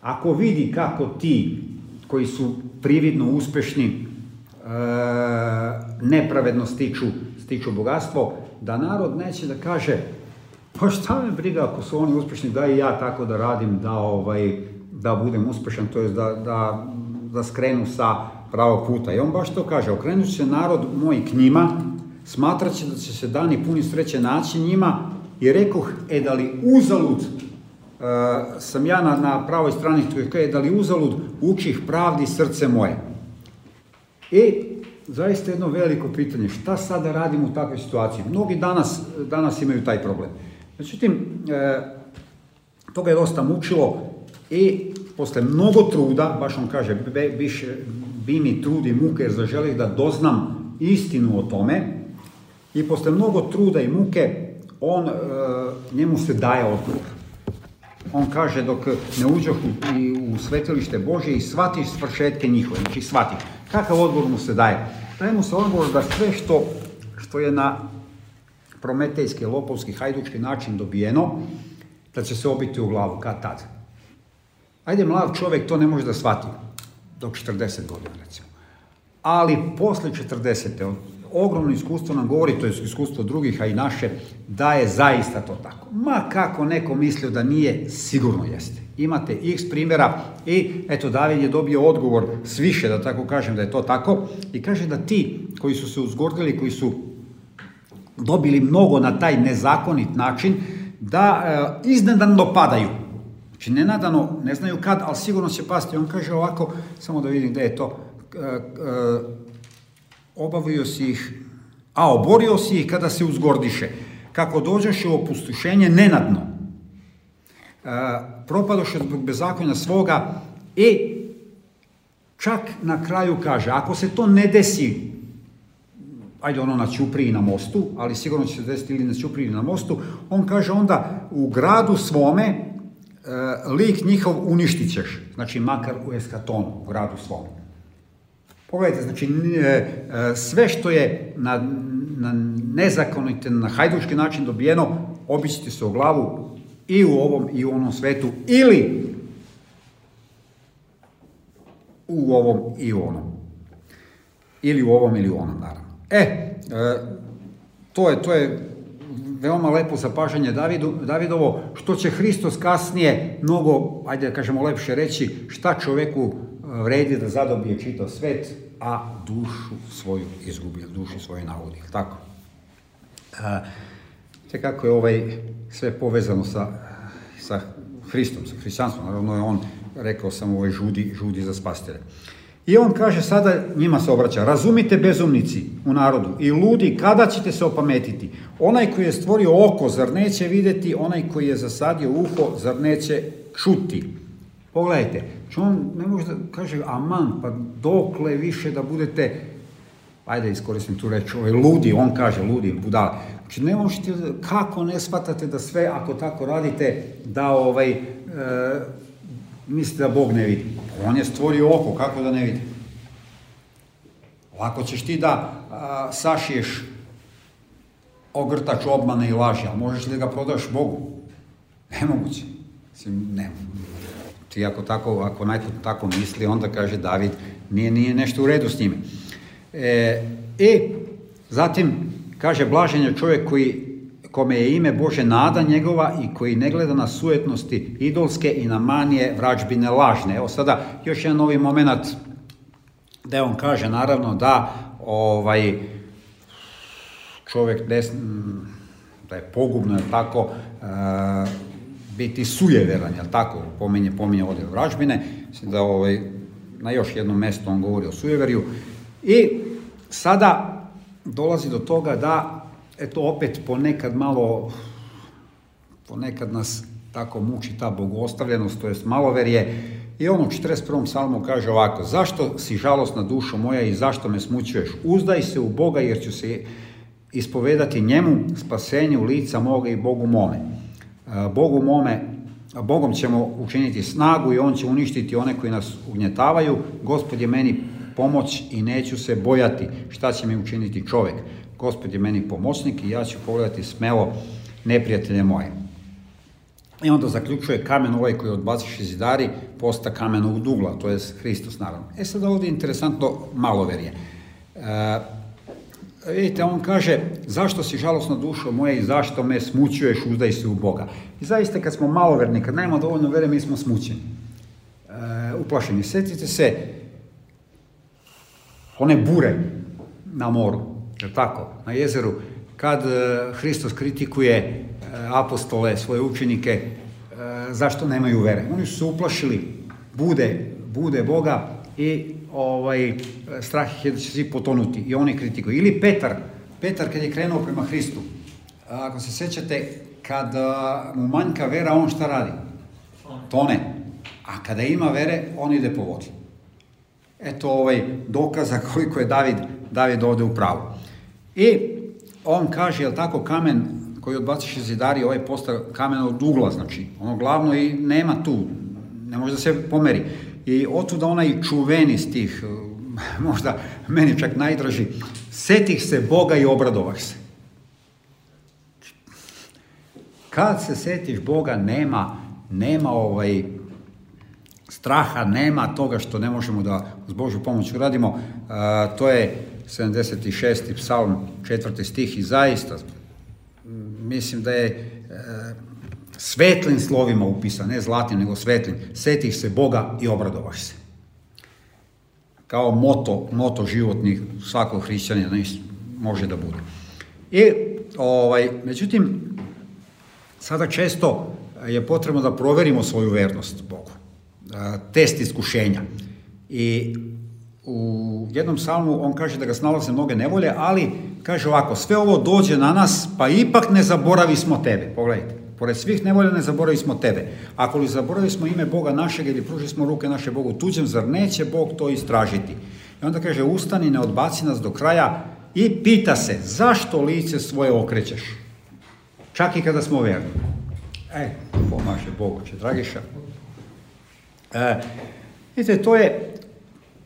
ako vidi kako ti, koji su prividno uspešni, e, nepravedno stiču, stiču bogatstvo, da narod neće da kaže pa šta me briga ako su oni uspešni, da i ja tako da radim, da, ovaj, da budem uspešan, to je da, da, da skrenu sa pravog puta. I on baš to kaže, okrenut će narod moj k njima, smatraće da će se dani puni sreće naći njima i rekoh, e da li uzalud uh, sam ja na, na pravoj strani, to je da li uzalud učih pravdi srce moje. I zaista jedno veliko pitanje, šta sada da radimo u takvoj situaciji? Mnogi danas, danas imaju taj problem. Međutim, e, toga je dosta mučilo i posle mnogo truda, baš on kaže, be, biše, bi mi trud i muke jer zaželih da doznam istinu o tome i posle mnogo truda i muke on, e, njemu se daje odgovor. On kaže dok ne uđoh u, u svetilište Bože i shvatiš svršetke njihove, znači shvatiš. Kakav odgovor mu se daje? Daje mu se odgovor da sve što, što je na prometejski, lopovski, hajdučki način dobijeno, da će se obiti u glavu, kad tad. Ajde, mlad čovek to ne može da shvati, dok 40 godina, recimo. Ali posle 40. ogromno iskustvo nam govori, to je iskustvo drugih, a i naše, da je zaista to tako. Ma kako neko mislio da nije, sigurno jeste. Imate x primjera i eto David je dobio odgovor s više, da tako kažem da je to tako, i kaže da ti koji su se uzgordili, koji su dobili mnogo na taj nezakonit način, da e, iznenadno padaju. Znači, nenadano, ne znaju kad, ali sigurno će pasti. On kaže ovako, samo da vidim gde je to, e, e, obavio si ih, a oborio si ih kada se uzgordiše. Kako dođeš u opustušenje nenadno. E, propadoše zbog bezakonja svoga i čak na kraju kaže, ako se to ne desi ajde ono na Ćupriji na mostu, ali sigurno će se desiti ili na Ćupriji na mostu, on kaže onda u gradu svome e, lik njihov uništit ćeš, znači makar u eskatonu, u gradu svome. Pogledajte, znači e, e, sve što je na, na nezakonit, na hajduški način dobijeno, obićete se o glavu i u ovom i u onom svetu, ili u ovom i u onom. Ili u ovom ili u onom, naravno. E, e, to je, to je veoma lepo zapažanje Davidu, Davidovo, što će Hristos kasnije mnogo, ajde da kažemo lepše reći, šta čoveku e, vredi da zadobije čitav svet, a dušu svoju izgubi, dušu svoju navodi, tako? E, te kako je ovaj sve povezano sa, sa Hristom, sa hrišćanstvom, naravno je on, rekao sam, ovoj žudi, žudi za spastire. I on kaže sada, njima se obraća, razumite bezumnici u narodu i ludi, kada ćete se opametiti? Onaj koji je stvorio oko, zar neće videti? Onaj koji je zasadio uho, zar neće čuti? Pogledajte, on ne može da kaže, aman, pa dokle više da budete, ajde iskoristim tu reč, ovaj ludi, on kaže ludi, budala. Znači ne možete, kako ne shvatate da sve, ako tako radite, da ovaj, e, mislite da Bog ne vidi. On je stvorio oko, kako da ne vidi? Lako ćeš ti da a, sašiješ ogrtač obmane i laži, ali možeš li da ga prodaš Bogu? Nemoguće. Mislim, ne. Ti ako tako, ako najko tako misli, onda kaže David, nije, nije nešto u redu s njime. E, I zatim kaže, blažen je čovjek koji kome je ime Bože nada njegova i koji ne gleda na sujetnosti idolske i na manije vrađbine lažne. Evo sada još jedan novi moment gde on kaže naravno da ovaj čovjek des, da je pogubno, je tako, biti sujeveran, jel tako, pominje, pominje ovdje vražbine, da ovaj, na još jednom mjestu on govori o sujeverju. I sada dolazi do toga da, eto opet ponekad malo, ponekad nas tako muči ta bogostavljenost, to jest maloverje, i on u 41. psalmu kaže ovako, zašto si žalosna dušo moja i zašto me smućuješ? Uzdaj se u Boga jer ću se ispovedati njemu spasenju lica moga i Bogu mome. E, Bogu mome, Bogom ćemo učiniti snagu i On će uništiti one koji nas ugnjetavaju. Gospod je meni pomoć i neću se bojati šta će mi učiniti čovjek. Gospod je meni pomoćnik i ja ću pogledati smelo neprijatelje moje. I onda zaključuje kamen ovaj koji odbaciš iz zidari, posta kamenog dugla, to je Hristos naravno. E sad ovdje je interesantno maloverje. E, vidite, on kaže, zašto si žalosna dušo moja i zašto me smućuješ, uzdaj se u Boga. I zaista kad smo maloverni, kad nemamo dovoljno vere, mi smo smućeni. E, uplašeni. Sjetite se one bure na moru, je tako, na jezeru, kad e, Hristos kritikuje e, apostole, svoje učenike, e, zašto nemaju vere. Oni su se uplašili bude, bude Boga i ovaj, strah ih je da će svi potonuti i oni kritikuju. Ili Petar, Petar kad je krenuo prema Hristu, ako se sjećate, kad mu manjka vera, on šta radi? Tone. A kada ima vere, on ide po vodi. Eto ovaj dokaza koliko je David, David ovdje u pravu. I on kaže, jel tako, kamen koji odbaciš iz zidari, ovaj posta kamen od ugla, znači, ono glavno i nema tu, ne može da se pomeri. I otuda onaj čuveni s tih, možda meni čak najdraži, setih se Boga i obradovah se. Kad se setiš Boga, nema, nema ovaj, straha, nema toga što ne možemo da s Božju pomoć uradimo. to je 76. psalm, četvrti stih i zaista mislim da je e, svetlim slovima upisan, ne zlatnim, nego svetlim. Setih se Boga i obradovaš se. Kao moto, moto životnih svakog hrišćanina može da bude. I, ovaj, međutim, sada često je potrebno da proverimo svoju vernost Bogu test iskušenja. I u jednom psalmu on kaže da ga snalaze mnoge nevolje, ali kaže ovako, sve ovo dođe na nas, pa ipak ne zaboravi smo tebe. Pogledajte, pored svih nevolja ne zaboravi smo tebe. Ako li zaboravi smo ime Boga našeg ili pruži smo ruke naše Bogu tuđem, zar neće Bog to istražiti? I onda kaže, ustani, ne odbaci nas do kraja i pita se, zašto lice svoje okrećeš? Čak i kada smo verni. E, pomaže Bogu će, Dragiša. E, vidite, to je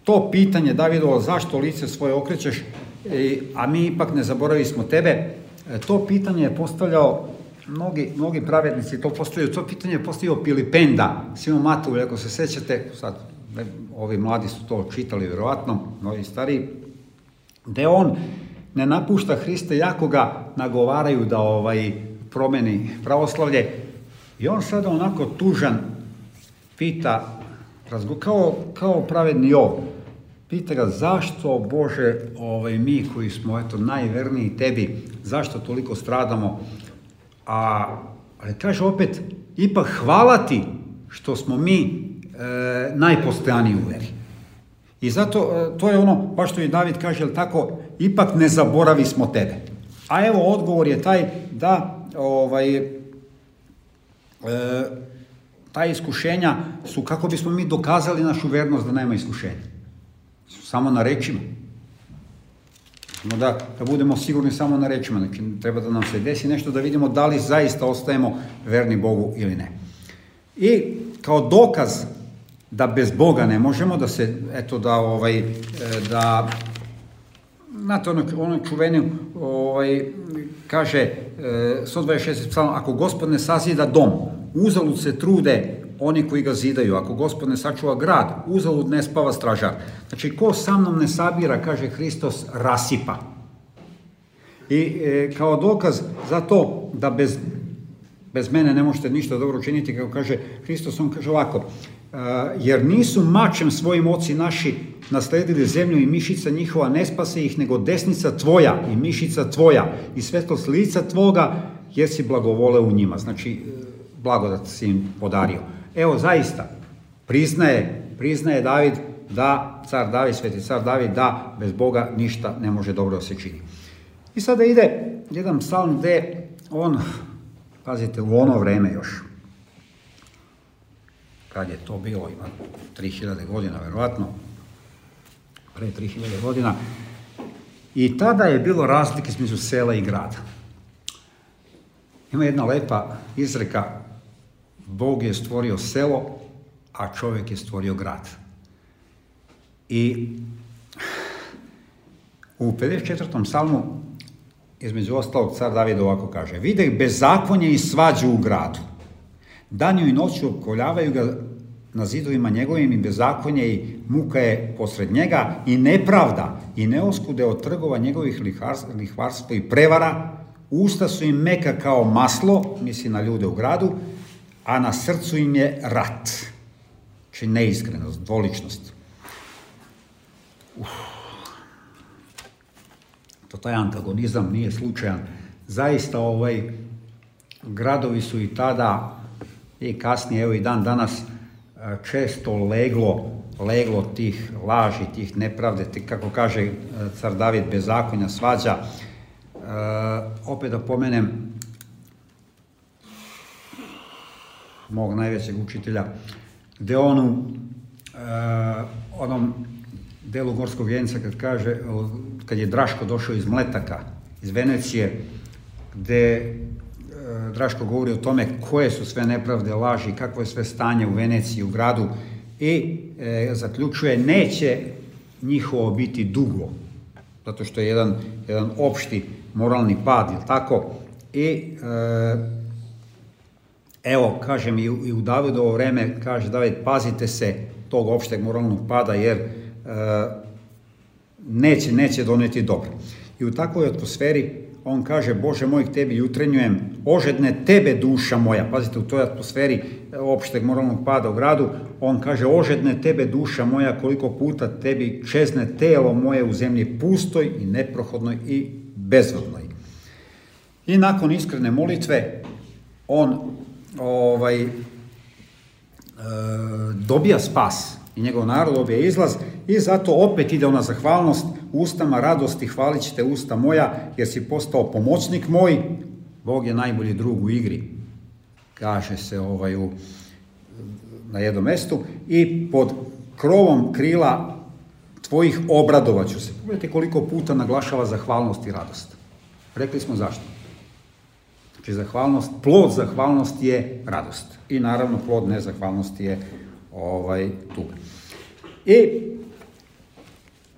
to pitanje Davidovo zašto lice svoje okrećeš, e, a mi ipak ne zaboravili smo tebe. E, to pitanje je postavljao mnogi, mnogi pravednici, to postavljaju, to pitanje je postavio Pilipenda, Simon Matovu, ako se sećate, sad ovi mladi su to čitali vjerojatno, novi stariji, da on ne napušta Hrista, jako ga nagovaraju da ovaj promeni pravoslavlje i on sada onako tužan pita, kao, kao pravedni ov, pita ga zašto Bože ovaj, mi koji smo eto, najverniji tebi, zašto toliko stradamo, a ali kaže opet, ipak hvala ti što smo mi e, najpostojaniji u veri. I zato, e, to je ono, baš što i David kaže, jel tako, ipak ne zaboravi smo tebe. A evo, odgovor je taj da ovaj, e, ta iskušenja su kako bismo mi dokazali našu vernost da nema iskušenja. Samo na rečima. Da, da budemo sigurni samo na rečima. Znači, treba da nam se desi nešto da vidimo da li zaista ostajemo verni Bogu ili ne. I kao dokaz da bez Boga ne možemo, da se, eto, da, ovaj, da, znate, ono, ono čuveni, ovaj, kaže, 126. E, psalm, ako gospod ne sazida dom, uzalud se trude oni koji ga zidaju. Ako gospod ne sačuva grad, uzalud ne spava stražar. Znači, ko sa mnom ne sabira, kaže Hristos, rasipa. I e, kao dokaz za to da bez, bez mene ne možete ništa dobro učiniti, kako kaže Hristos, on kaže ovako, e, jer nisu mačem svojim oci naši nasledili zemlju i mišica njihova ne spase ih, nego desnica tvoja i mišica tvoja i svetlost lica tvoga, jer si blagovole u njima. Znači, blagodat si im podario. Evo, zaista, priznaje, priznaje David da, car David, sveti car David, da bez Boga ništa ne može dobro da se čini. I sada ide jedan psalm gde on, pazite, u ono vreme još, kad je to bilo, ima 3000 godina, verovatno, pre 3000 godina, i tada je bilo razlike između sela i grada. Ima jedna lepa izreka, Bog je stvorio selo, a čovjek je stvorio grad. I u 54. psalmu, između ostalog, car David ovako kaže, vide bezakonje i svađu u gradu. Danju i noću opkoljavaju ga na zidovima njegovim i bezakonje i muka je posred njega i nepravda i neoskude od trgova njegovih lihvarstva i prevara, usta su im meka kao maslo, misli na ljude u gradu, a na srcu im je rat. Či neiskrenost, dvoličnost. Uf. To taj antagonizam nije slučajan. Zaista ovaj, gradovi su i tada i kasnije, evo i dan danas, često leglo, leglo tih laži, tih nepravde, tih, kako kaže e, car David, bezakonja, svađa. E, opet da pomenem mog najvećeg učitelja, gde on u e, onom delu Gorskog vjenca kad kaže, kad je Draško došao iz Mletaka, iz Venecije, gde Draško govori o tome koje su sve nepravde, laži, kakvo je sve stanje u Veneciji, u gradu i e, zaključuje neće njihovo biti dugo, zato što je jedan, jedan opšti moralni pad, je tako? I e, evo, kažem, i i u Davidovo vreme, kaže David, pazite se tog opšteg moralnog pada, jer e, neće, neće doneti dobro. I u takvoj atmosferi on kaže, Bože moj, tebi jutrenjujem, ožedne tebe duša moja, pazite, u toj atmosferi e, opšteg moralnog pada u gradu, on kaže, ožedne tebe duša moja, koliko puta tebi čezne telo moje u zemlji pustoj i neprohodnoj i bezvodnoj. I nakon iskrene molitve, on ovaj, e, dobija spas i njegov narod dobija izlaz i zato opet ide ona zahvalnost, ustama radosti, hvalit ćete usta moja, jer si postao pomoćnik moj, Bog je najbolji drug u igri, kaže se ovaj u, na jednom mestu, i pod krovom krila tvojih obradovaću se. Pogledajte koliko puta naglašava zahvalnost i radost. Rekli smo zašto. Znači, zahvalnost, plod zahvalnosti je radost. I naravno, plod nezahvalnosti je ovaj, tuga. I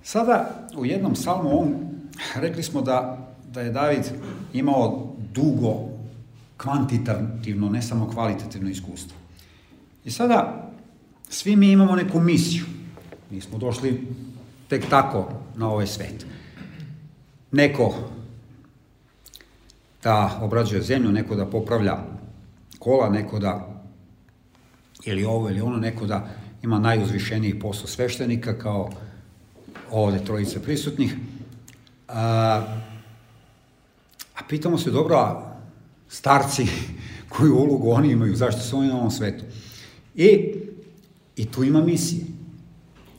sada u jednom psalmu on, rekli smo da, da je David imao dugo kvantitativno, ne samo kvalitativno iskustvo. I sada svi mi imamo neku misiju. Mi smo došli tek tako na ovaj svet. Neko da obrađuje zemlju, neko da popravlja kola, neko da ili ovo ili ono, neko da ima najuzvišeniji posao sveštenika kao ovde trojice prisutnih. A, a pitamo se, dobro, starci koju ulogu oni imaju, zašto su oni na ovom svetu? I, i tu ima misije.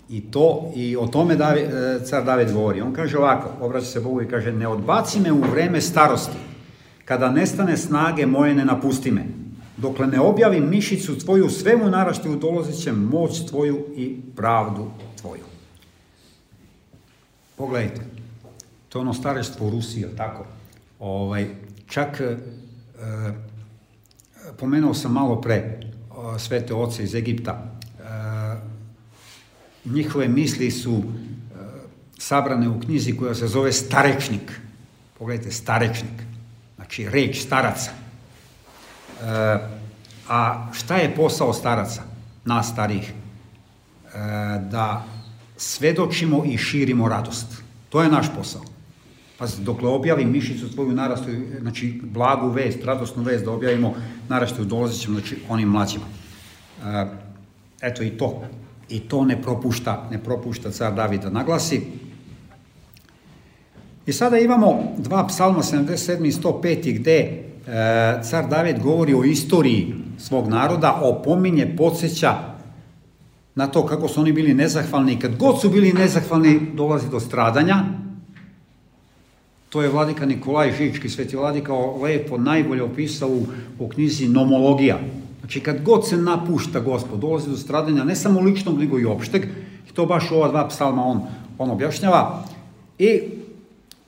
I to, i o tome Davi, e, car David govori. On kaže ovako, obraća se Bogu i kaže, ne odbaci me u vreme starosti, kada nestane snage moje, ne napusti me. Dokle ne objavim mišicu tvoju, svemu naraštaju dolazit će moć tvoju i pravdu tvoju. Pogledajte, to je ono stareštvo u Rusiji, tako? Ovaj, čak, e, pomenuo sam malo pre o, svete oce iz Egipta, e, njihove misli su e, sabrane u knjizi koja se zove Starečnik. Pogledajte, Starečnik. Znači, reč staraca E, a šta je posao staraca, nas starih? E, da svedočimo i širimo radost. To je naš posao. Pazite, dokle objavim mišicu svoju narastaju, znači blagu vest, radosnu vest da objavimo, narastaju dolazit ćemo, znači onim mlađima. E, eto i to. I to ne propušta, ne propušta car David da naglasi. I sada imamo dva psalma 77. i 105. gde car David govori o istoriji svog naroda, opominje, podsjeća na to kako su oni bili nezahvalni kad god su bili nezahvalni dolazi do stradanja. To je vladika Nikolaj Žički, sveti vladika lepo, najbolje opisao u, u knjizi Nomologija. Znači kad god se napušta gospod, dolazi do stradanja ne samo ličnog, nego i opšteg, i to baš ova dva psalma on, on objašnjava, i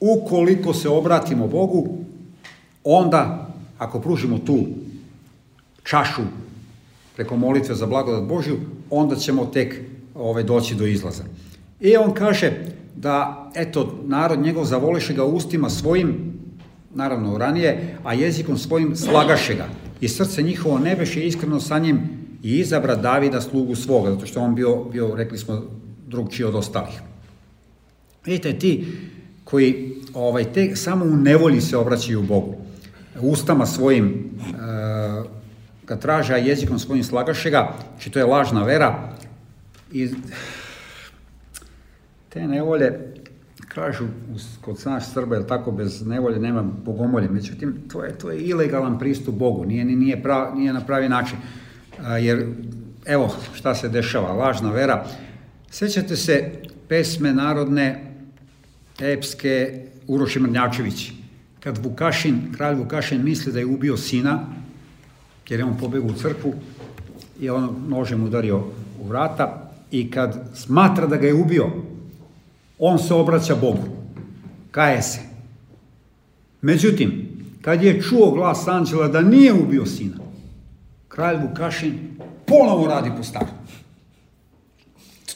ukoliko se obratimo Bogu, onda, ako pružimo tu čašu preko molitve za blagodat Božju, onda ćemo tek ovaj, doći do izlaza. I on kaže da, eto, narod njegov zavoliše ga ustima svojim, naravno ranije, a jezikom svojim slagaše ga. I srce njihovo nebeše iskreno sa njim i izabra Davida slugu svoga, zato što on bio, bio rekli smo, drugčiji od ostalih. Vidite, ti koji ovaj, te, samo u nevolji se obraćaju Bogu, ustama svojim e, ga traže, a jezikom svojim slagaše ga, či to je lažna vera. I te nevolje, kažu kod naš Srba, je tako, bez nevolje nema bogomolje. Međutim, to je, to je ilegalan pristup Bogu, nije, nije, prav, nije na pravi način. A, jer, evo, šta se dešava, lažna vera. Sećate se pesme narodne, epske Uroši Mrnjačević. Kad Vukašin, kralj Vukašin misli da je ubio sina, jer je on pobegao u crkvu i on nožem udario u vrata i kad smatra da ga je ubio, on se obraća Bogu, kaje se. Međutim, kad je čuo glas anđela da nije ubio sina, kralj Vukašin ponovo radi po staru.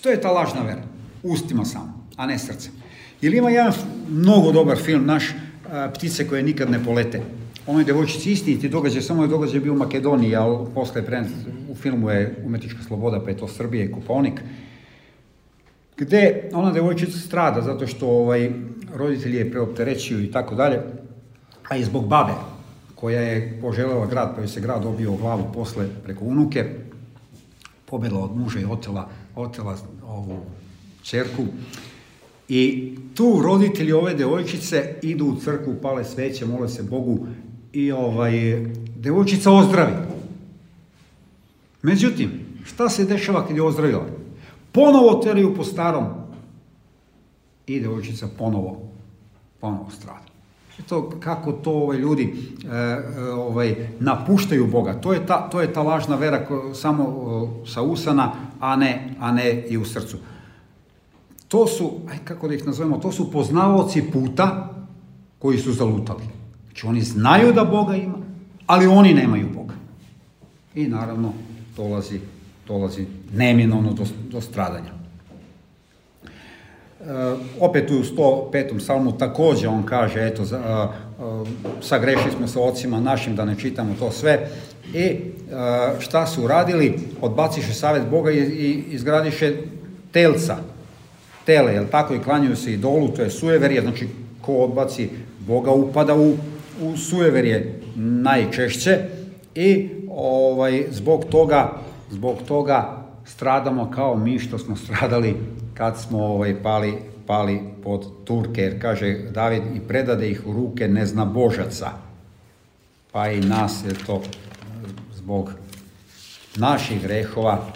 To je ta lažna vera, ustima samo, a ne srcem. Ili ima jedan mnogo dobar film, naš Ptice koje nikad ne polete onoj devojčici istiniti događaj, samo je događaj bio u Makedoniji, ali posle je u filmu je Umetnička sloboda, pa je to Srbije Kuponik, gde ona devojčica strada zato što ovaj, roditelji je preopterećuju i tako dalje, a i zbog babe, koja je poželjela grad, pa je se grad dobio u glavu posle preko unuke, pobedla od muža i otela, otela ovu čerku. I tu roditelji ove devojčice idu u crkvu, pale sveće, mole se Bogu i ovaj, devojčica ozdravi. Međutim, šta se dešava kad je ozdravila? Ponovo teraju po starom i devojčica ponovo, ponovo strada. To, kako to ovaj, ljudi e, ovaj, napuštaju Boga. To je ta, to je ta lažna vera ko, samo sa usana, a ne, a ne i u srcu. To su, aj kako da ih nazovemo, to su poznavaoci puta koji su zalutali. Znači oni znaju da Boga ima, ali oni nemaju Boga. I naravno dolazi, dolazi neminovno do, do stradanja. E, opet u 105. salmu takođe on kaže, eto, za, a, a, sagrešili smo sa ocima našim, da ne čitamo to sve, i a, šta su uradili? Odbaciše savet Boga i, i izgradiše telca, tele, jel tako, i klanjaju se idolu, to je sujeverije, znači ko odbaci Boga upada u u sujeverje najčešće i ovaj, zbog toga, zbog toga stradamo kao mi što smo stradali kad smo ovaj, pali, pali pod Turke, jer kaže David i predade ih u ruke nezna božaca. Pa i nas je to zbog naših grehova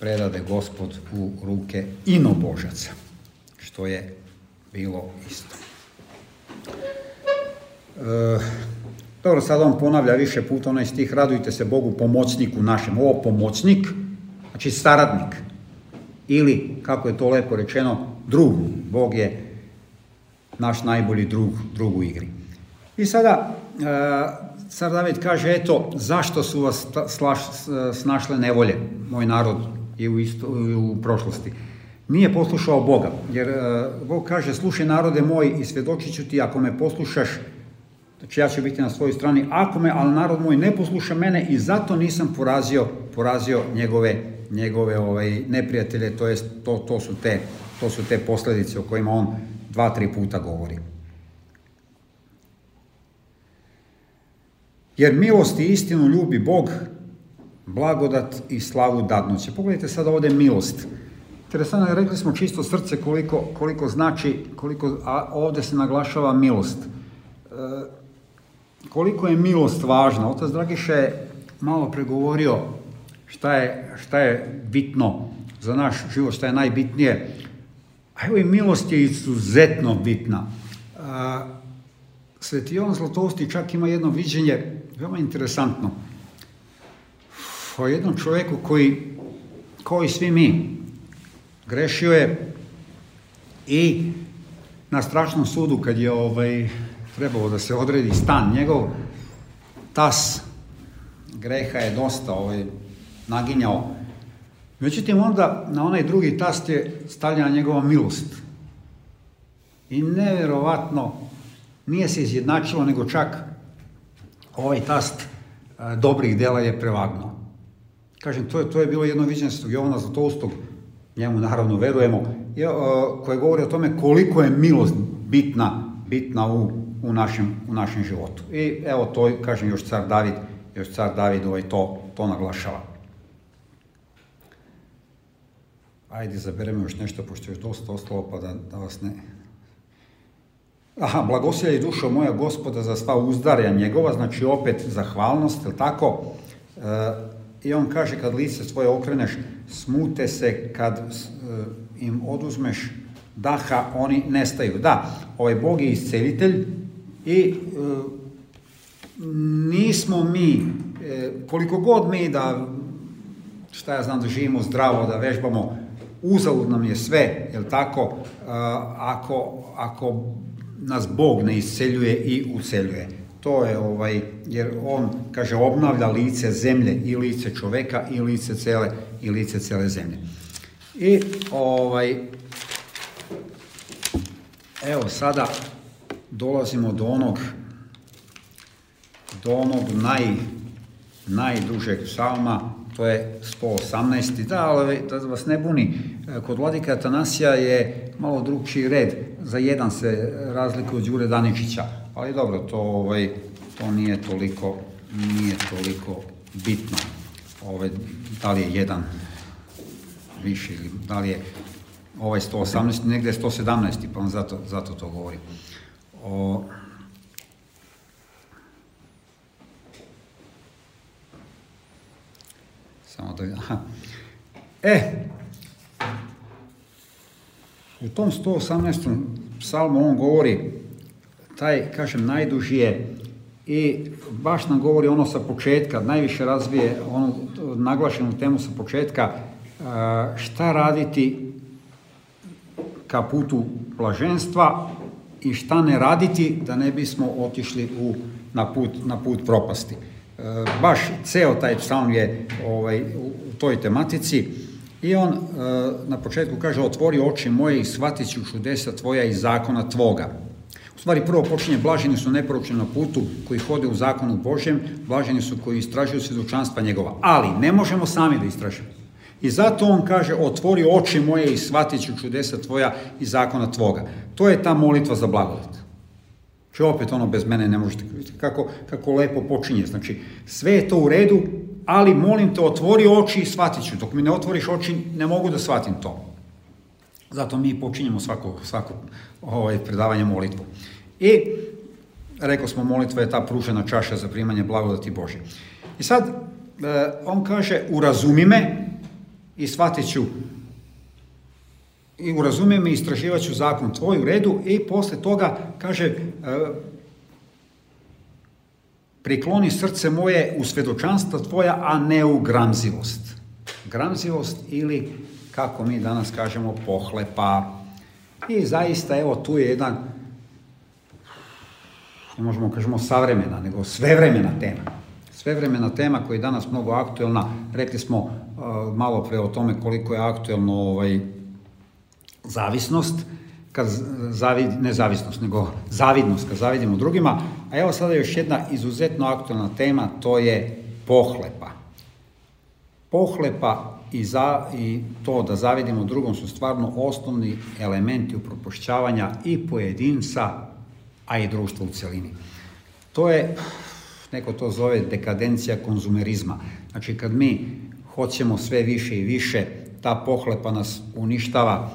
predade gospod u ruke inobožaca, što je bilo isto. E, dobro, sad on ponavlja više puta onaj stih, radujte se Bogu pomoćniku našem. Ovo pomoćnik, znači saradnik. Ili, kako je to lepo rečeno, drug. Bog je naš najbolji drug, drug u igri. I sada, e, car David kaže, eto, zašto su vas slaš, snašle nevolje, moj narod, i u, isto, u prošlosti. Nije poslušao Boga, jer e, Bog kaže, slušaj narode moj i svedočit ću ti, ako me poslušaš, Znači ja ću biti na svojoj strani, ako me, ali narod moj ne posluša mene i zato nisam porazio, porazio njegove, njegove ovaj, neprijatelje, to, jest, to, to, su te, to su te posledice o kojima on dva, tri puta govori. Jer milost i istinu ljubi Bog, blagodat i slavu dadnoće. Pogledajte sad ovde milost. Interesantno je, rekli smo čisto srce koliko, koliko znači, koliko, a ovde se naglašava milost. E, koliko je milost važna. Otac Dragiša je malo pregovorio šta je, šta je bitno za naš život, šta je najbitnije. A evo i milost je izuzetno bitna. Sveti Jovan Zlatosti čak ima jedno viđenje, veoma interesantno, o jednom čovjeku koji, kao i svi mi, grešio je i na strašnom sudu kad je ovaj, trebalo da se odredi stan njegov, tas greha je dosta ovaj, naginjao. Međutim, onda na onaj drugi tast je stavljena njegova milost. I neverovatno, nije se izjednačilo, nego čak ovaj tast dobrih dela je prevagnuo. Kažem, to je, to je bilo jedno viđenje svog Jovana Zlatoustog, njemu naravno verujemo, je, koje govori o tome koliko je milost bitna, bitna u, u, našem, u našem životu. I evo to, kažem, još car David, još car David ovaj to, to naglašava. Ajde, zaberemo još nešto, pošto je još dosta ostalo, pa da, da vas ne... Aha, blagosilja i dušo moja gospoda za sva uzdarja njegova, znači opet zahvalnost, je tako? E, I on kaže, kad lice svoje okreneš, smute se, kad e, im oduzmeš daha, oni nestaju. Da, ovaj Bog je iscelitelj i e, nismo mi, e, koliko god mi da, šta ja znam, da živimo zdravo, da vežbamo, uzalud nam je sve, jel tako, ako, ako nas Bog ne isceljuje i uceljuje. To je ovaj, jer on, kaže, obnavlja lice zemlje i lice čoveka i lice cele, i lice cele zemlje. I ovaj, evo sada dolazimo do onog do onog naj, najdužeg psalma, to je 118. Da, ali da vas ne buni, kod vladika Atanasija je malo drugčiji red. Za jedan se razlikuje od Đure Daničića, ali dobro, to, ovaj, to nije toliko, nije toliko bitno. Ovaj, da li je jedan više ili da li je ovaj 118, negde je 117, pa vam zato, zato to govorim. O, Samo da... Aha. E, u tom 118. psalmu on govori, taj, kažem, najduži je i baš nam govori ono sa početka, najviše razvije onu naglašenu temu sa početka, šta raditi ka putu blaženstva i šta ne raditi da ne bismo otišli u, na, put, na put propasti baš ceo taj psalm je ovaj, u toj tematici i on e, na početku kaže otvori oči moje i shvatit ću čudesa tvoja i zakona tvoga. Stvari prvo počinje blaženi su neporučeni na putu koji hode u zakonu Božjem, blaženi su koji istražuju svjedočanstva njegova. Ali ne možemo sami da istražimo. I zato on kaže, otvori oči moje i shvatit ću čudesa tvoja i zakona tvoga. To je ta molitva za blagodat. Če opet ono bez mene ne možete kako, kako lepo počinje. Znači, sve je to u redu, ali molim te, otvori oči i shvatit ću. Dok mi ne otvoriš oči, ne mogu da shvatim to. Zato mi počinjemo svako, svako ovaj, predavanje molitvu. I, rekao smo, molitva je ta pružena čaša za primanje blagodati Bože. I sad, eh, on kaže, urazumi me i shvatit ću i urazumijem i istraživat ću zakon tvoj u redu i posle toga kaže e, prikloni srce moje u svedočanstva tvoja, a ne u gramzivost. Gramzivost ili, kako mi danas kažemo, pohlepa. I zaista, evo, tu je jedan, ne možemo kažemo savremena, nego svevremena tema. Svevremena tema koja je danas mnogo aktuelna. Rekli smo uh, malo pre o tome koliko je aktuelno ovaj, zavisnost, kad zavid, ne zavisnost, nego zavidnost, kad zavidimo drugima. A evo sada još jedna izuzetno aktualna tema, to je pohlepa. Pohlepa i, za, i to da zavidimo drugom su stvarno osnovni elementi upropošćavanja i pojedinca, a i društva u celini. To je, neko to zove dekadencija konzumerizma. Znači, kad mi hoćemo sve više i više, ta pohlepa nas uništava,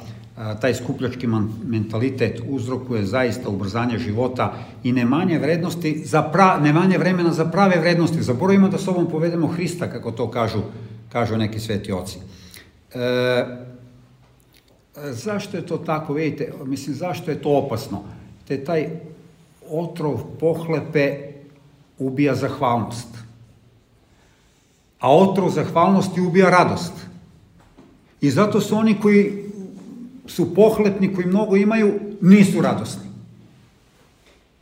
taj skupljački mentalitet uzrokuje zaista ubrzanje života i nemanje vrednosti za pra, nemanje vremena za prave vrednosti. Zaboravimo da sobom povedemo Hrista, kako to kažu, kažu neki sveti oci. E, zašto je to tako? Vidite, mislim, zašto je to opasno? Te taj otrov pohlepe ubija zahvalnost. A otrov zahvalnosti ubija radost. I zato su oni koji su pohlepni, koji mnogo imaju, nisu radosni.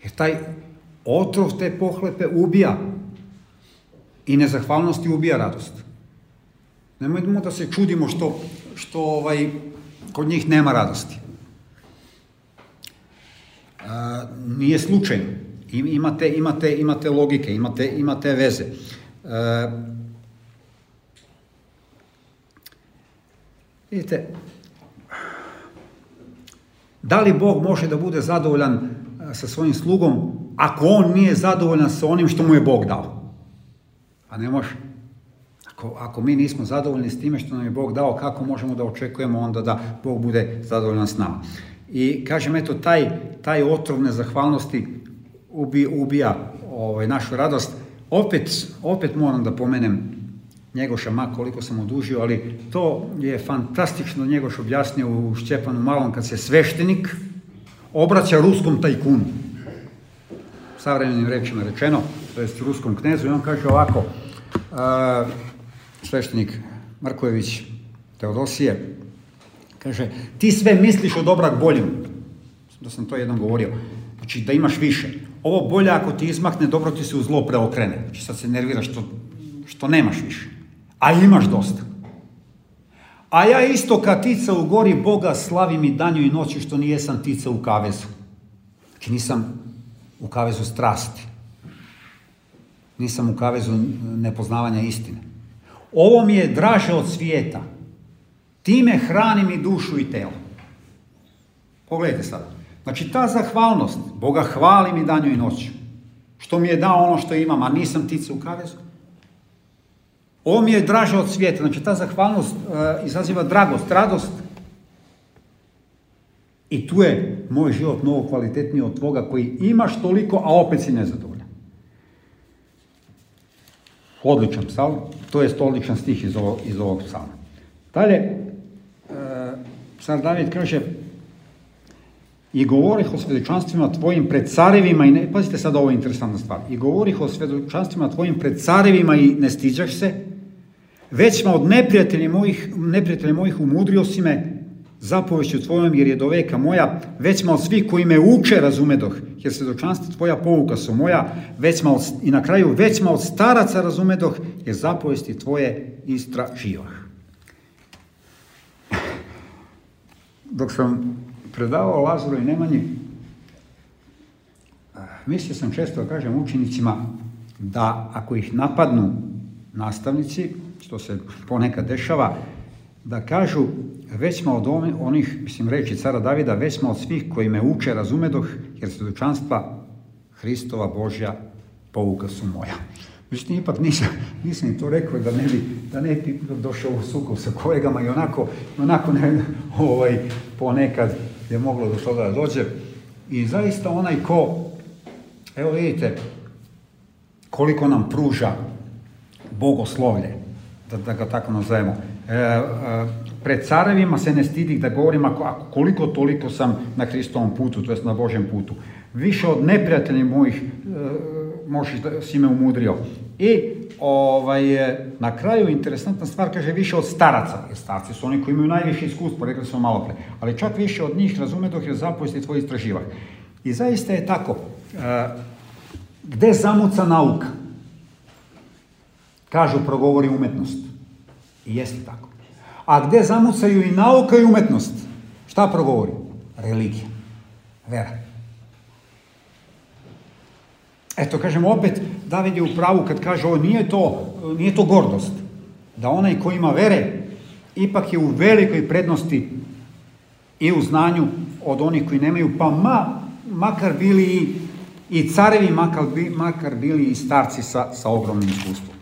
Jer taj otrov te pohlepe ubija i nezahvalnosti ubija radost. Nemojmo da se čudimo što, što ovaj, kod njih nema radosti. A, nije slučajno. Imate, imate, imate logike, imate, imate veze. A, vidite, Da li Bog može da bude zadovoljan sa svojim slugom ako on nije zadovoljan sa onim što mu je Bog dao? A ne može. Ako, ako mi nismo zadovoljni s time što nam je Bog dao, kako možemo da očekujemo onda da Bog bude zadovoljan s nama? I kažem, eto, taj, taj otrov nezahvalnosti ubi, ubija ovaj, našu radost. Opet, opet moram da pomenem Njegoša, ma koliko sam odužio, ali to je fantastično Njegoš objasnio u Šćepanu Malom kad se sveštenik obraća ruskom tajkunu. Savremenim rečima rečeno, to je ruskom knezu, i on kaže ovako, a, sveštenik Markojević Teodosije, kaže, ti sve misliš o dobrak boljem. Da sam to jednom govorio. Znači, da imaš više. Ovo bolje ako ti izmakne, dobro ti se u zlo preokrene. Znači, sad se nerviraš što, što nemaš više a imaš dosta. A ja isto kad tica u gori Boga slavim i danju i noću što nijesam tica u kavezu. Znači nisam u kavezu strasti. Nisam u kavezu nepoznavanja istine. Ovo mi je draže od svijeta. Time hranim i dušu i telo. Pogledajte sada. Znači ta zahvalnost, Boga hvalim i danju i noću. Što mi je dao ono što imam, a nisam tica u kavezu. Ovo mi je draže od svijeta. Znači, ta zahvalnost uh, izaziva dragost, radost. I tu je moj život mnogo kvalitetniji od tvoga koji imaš toliko, a opet si nezadovoljan. Odličan psalm, to je odličan stih iz ovog, iz ovog psalma. Dalje, uh, car David kaže, i govorih o svedočanstvima tvojim pred carevima i ne, pazite sad ovo je interesantna stvar, i govorih o svedočanstvima tvojim pred carevima i ne stiđaš se, Već ma od neprijatelja mojih, neprijatelja mojih umudrio si me zapovešću tvojom, jer je do veka moja, već ma od svih koji me uče razumedoh, jer se dočanstva tvoja pouka su moja, već ma od, i na kraju, već ma od staraca razumedoh, jer zapovesti tvoje istra živah. Dok sam predavao Lazaru i Nemanji, mislio sam često da kažem učenicima da ako ih napadnu nastavnici, što se ponekad dešava, da kažu već smo od onih, mislim reći cara Davida, već smo od svih koji me uče razumedoh, jer svedočanstva Hristova Božja pouka su moja. Međutim, ipak nisam, nisam im to rekao da ne bi, da ne bi došao u sukob sa kolegama i onako, onako ne, ovaj, ponekad je moglo do toga da dođe. I zaista onaj ko, evo vidite, koliko nam pruža bogoslovlje, da, da ga tako nazovemo. E, e, pred carevima se ne stidik da govorim ako, koliko toliko sam na Hristovom putu, to jest na Božjem putu. Više od neprijatelja mojih e, možeš da si me umudrio. I ovaj, na kraju interesantna stvar kaže više od staraca, jer starci su oni koji imaju najviše iskustvo, rekli smo malo pre, ali čak više od njih razume dok je zapovesti tvoj istraživak. I zaista je tako. E, gde zamuca nauka? Kažu, progovori umetnost. I jeste tako. A gde zamucaju i nauka i umetnost? Šta progovori? Religija. Vera. Eto, kažem opet, David je u pravu kad kaže ovo, nije to, nije to gordost. Da onaj ko ima vere, ipak je u velikoj prednosti i u znanju od onih koji nemaju, pa ma, makar bili i, i carevi, makar, makar bili i starci sa, sa ogromnim iskustvom.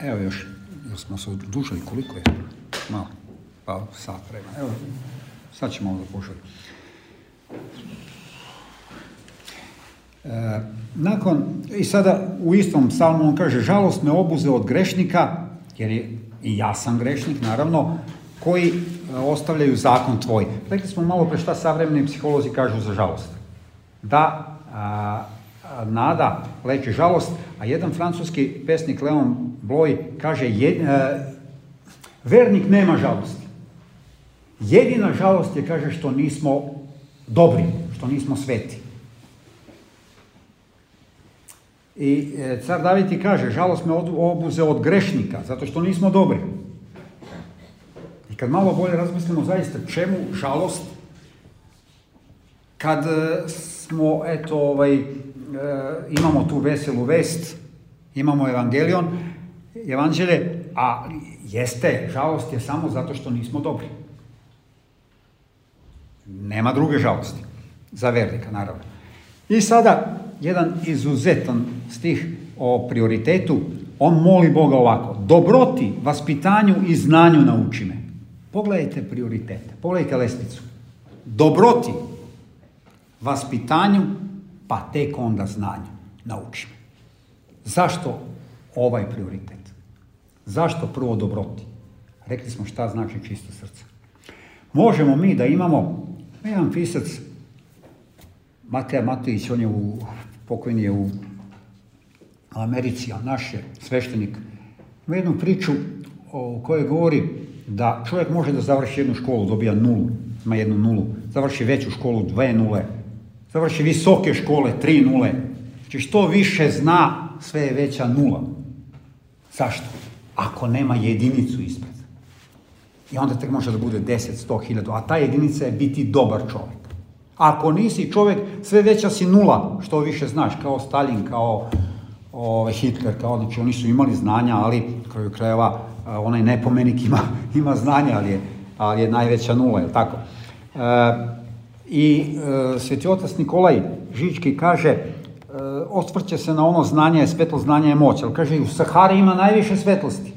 Evo još, još smo se odužili, koliko je? Malo, pa sat vremena. Evo, sad ćemo malo zapošati. E, nakon, i sada u istom psalmu on kaže, žalost me obuze od grešnika, jer je i ja sam grešnik, naravno, koji e, ostavljaju zakon tvoj. Rekli smo malo pre šta savremeni psiholozi kažu za žalost. Da a, nada leči žalost, a jedan francuski pesnik Leon Bloy kaže e, vernik nema žalosti. Jedina žalost je, kaže, što nismo dobri, što nismo sveti. I e, car David ti kaže, žalost me obuze od grešnika, zato što nismo dobri. I kad malo bolje razmislimo zaista čemu žalost, kad e, smo, eto, ovaj, e, imamo tu veselu vest, imamo evangelion, evanđelje, a jeste, žalost je samo zato što nismo dobri. Nema druge žalosti. Za vernika, naravno. I sada, jedan izuzetan stih o prioritetu, on moli Boga ovako, dobroti, vaspitanju i znanju nauči me. Pogledajte prioritete, pogledajte lestvicu. Dobroti, vaspitanju, pa tek onda znanju nauči me. Zašto ovaj prioritet? Zašto prvo dobroti? Rekli smo šta znači čisto srce. Možemo mi da imamo, jedan pisac, Mateja Matović, on je u, pokojni je u Americi, a naš je sveštenik, ima jednu priču o kojoj govori da čovjek može da završi jednu školu, dobija nulu, ima jednu nulu, završi veću školu, dve nule, završi visoke škole, tri nule. Znači što više zna, sve je veća nula. Zašto? Ako nema jedinicu ispred. I onda tek može da bude 10, 100, 1000, a ta jedinica je biti dobar čovjek. Ako nisi čovjek, sve veća si nula, što više znaš, kao Stalin, kao ovaj, Hitler, kao, znači oni su imali znanja, ali kraju krajeva onaj nepomenik ima, ima znanja, ali je, ali je najveća nula, je tako? E, I e, sveti otac Nikolaj Žički kaže, osvrće se na ono znanje, svetlo znanje je moć, ali kaže, u Sahari ima najviše svetlosti,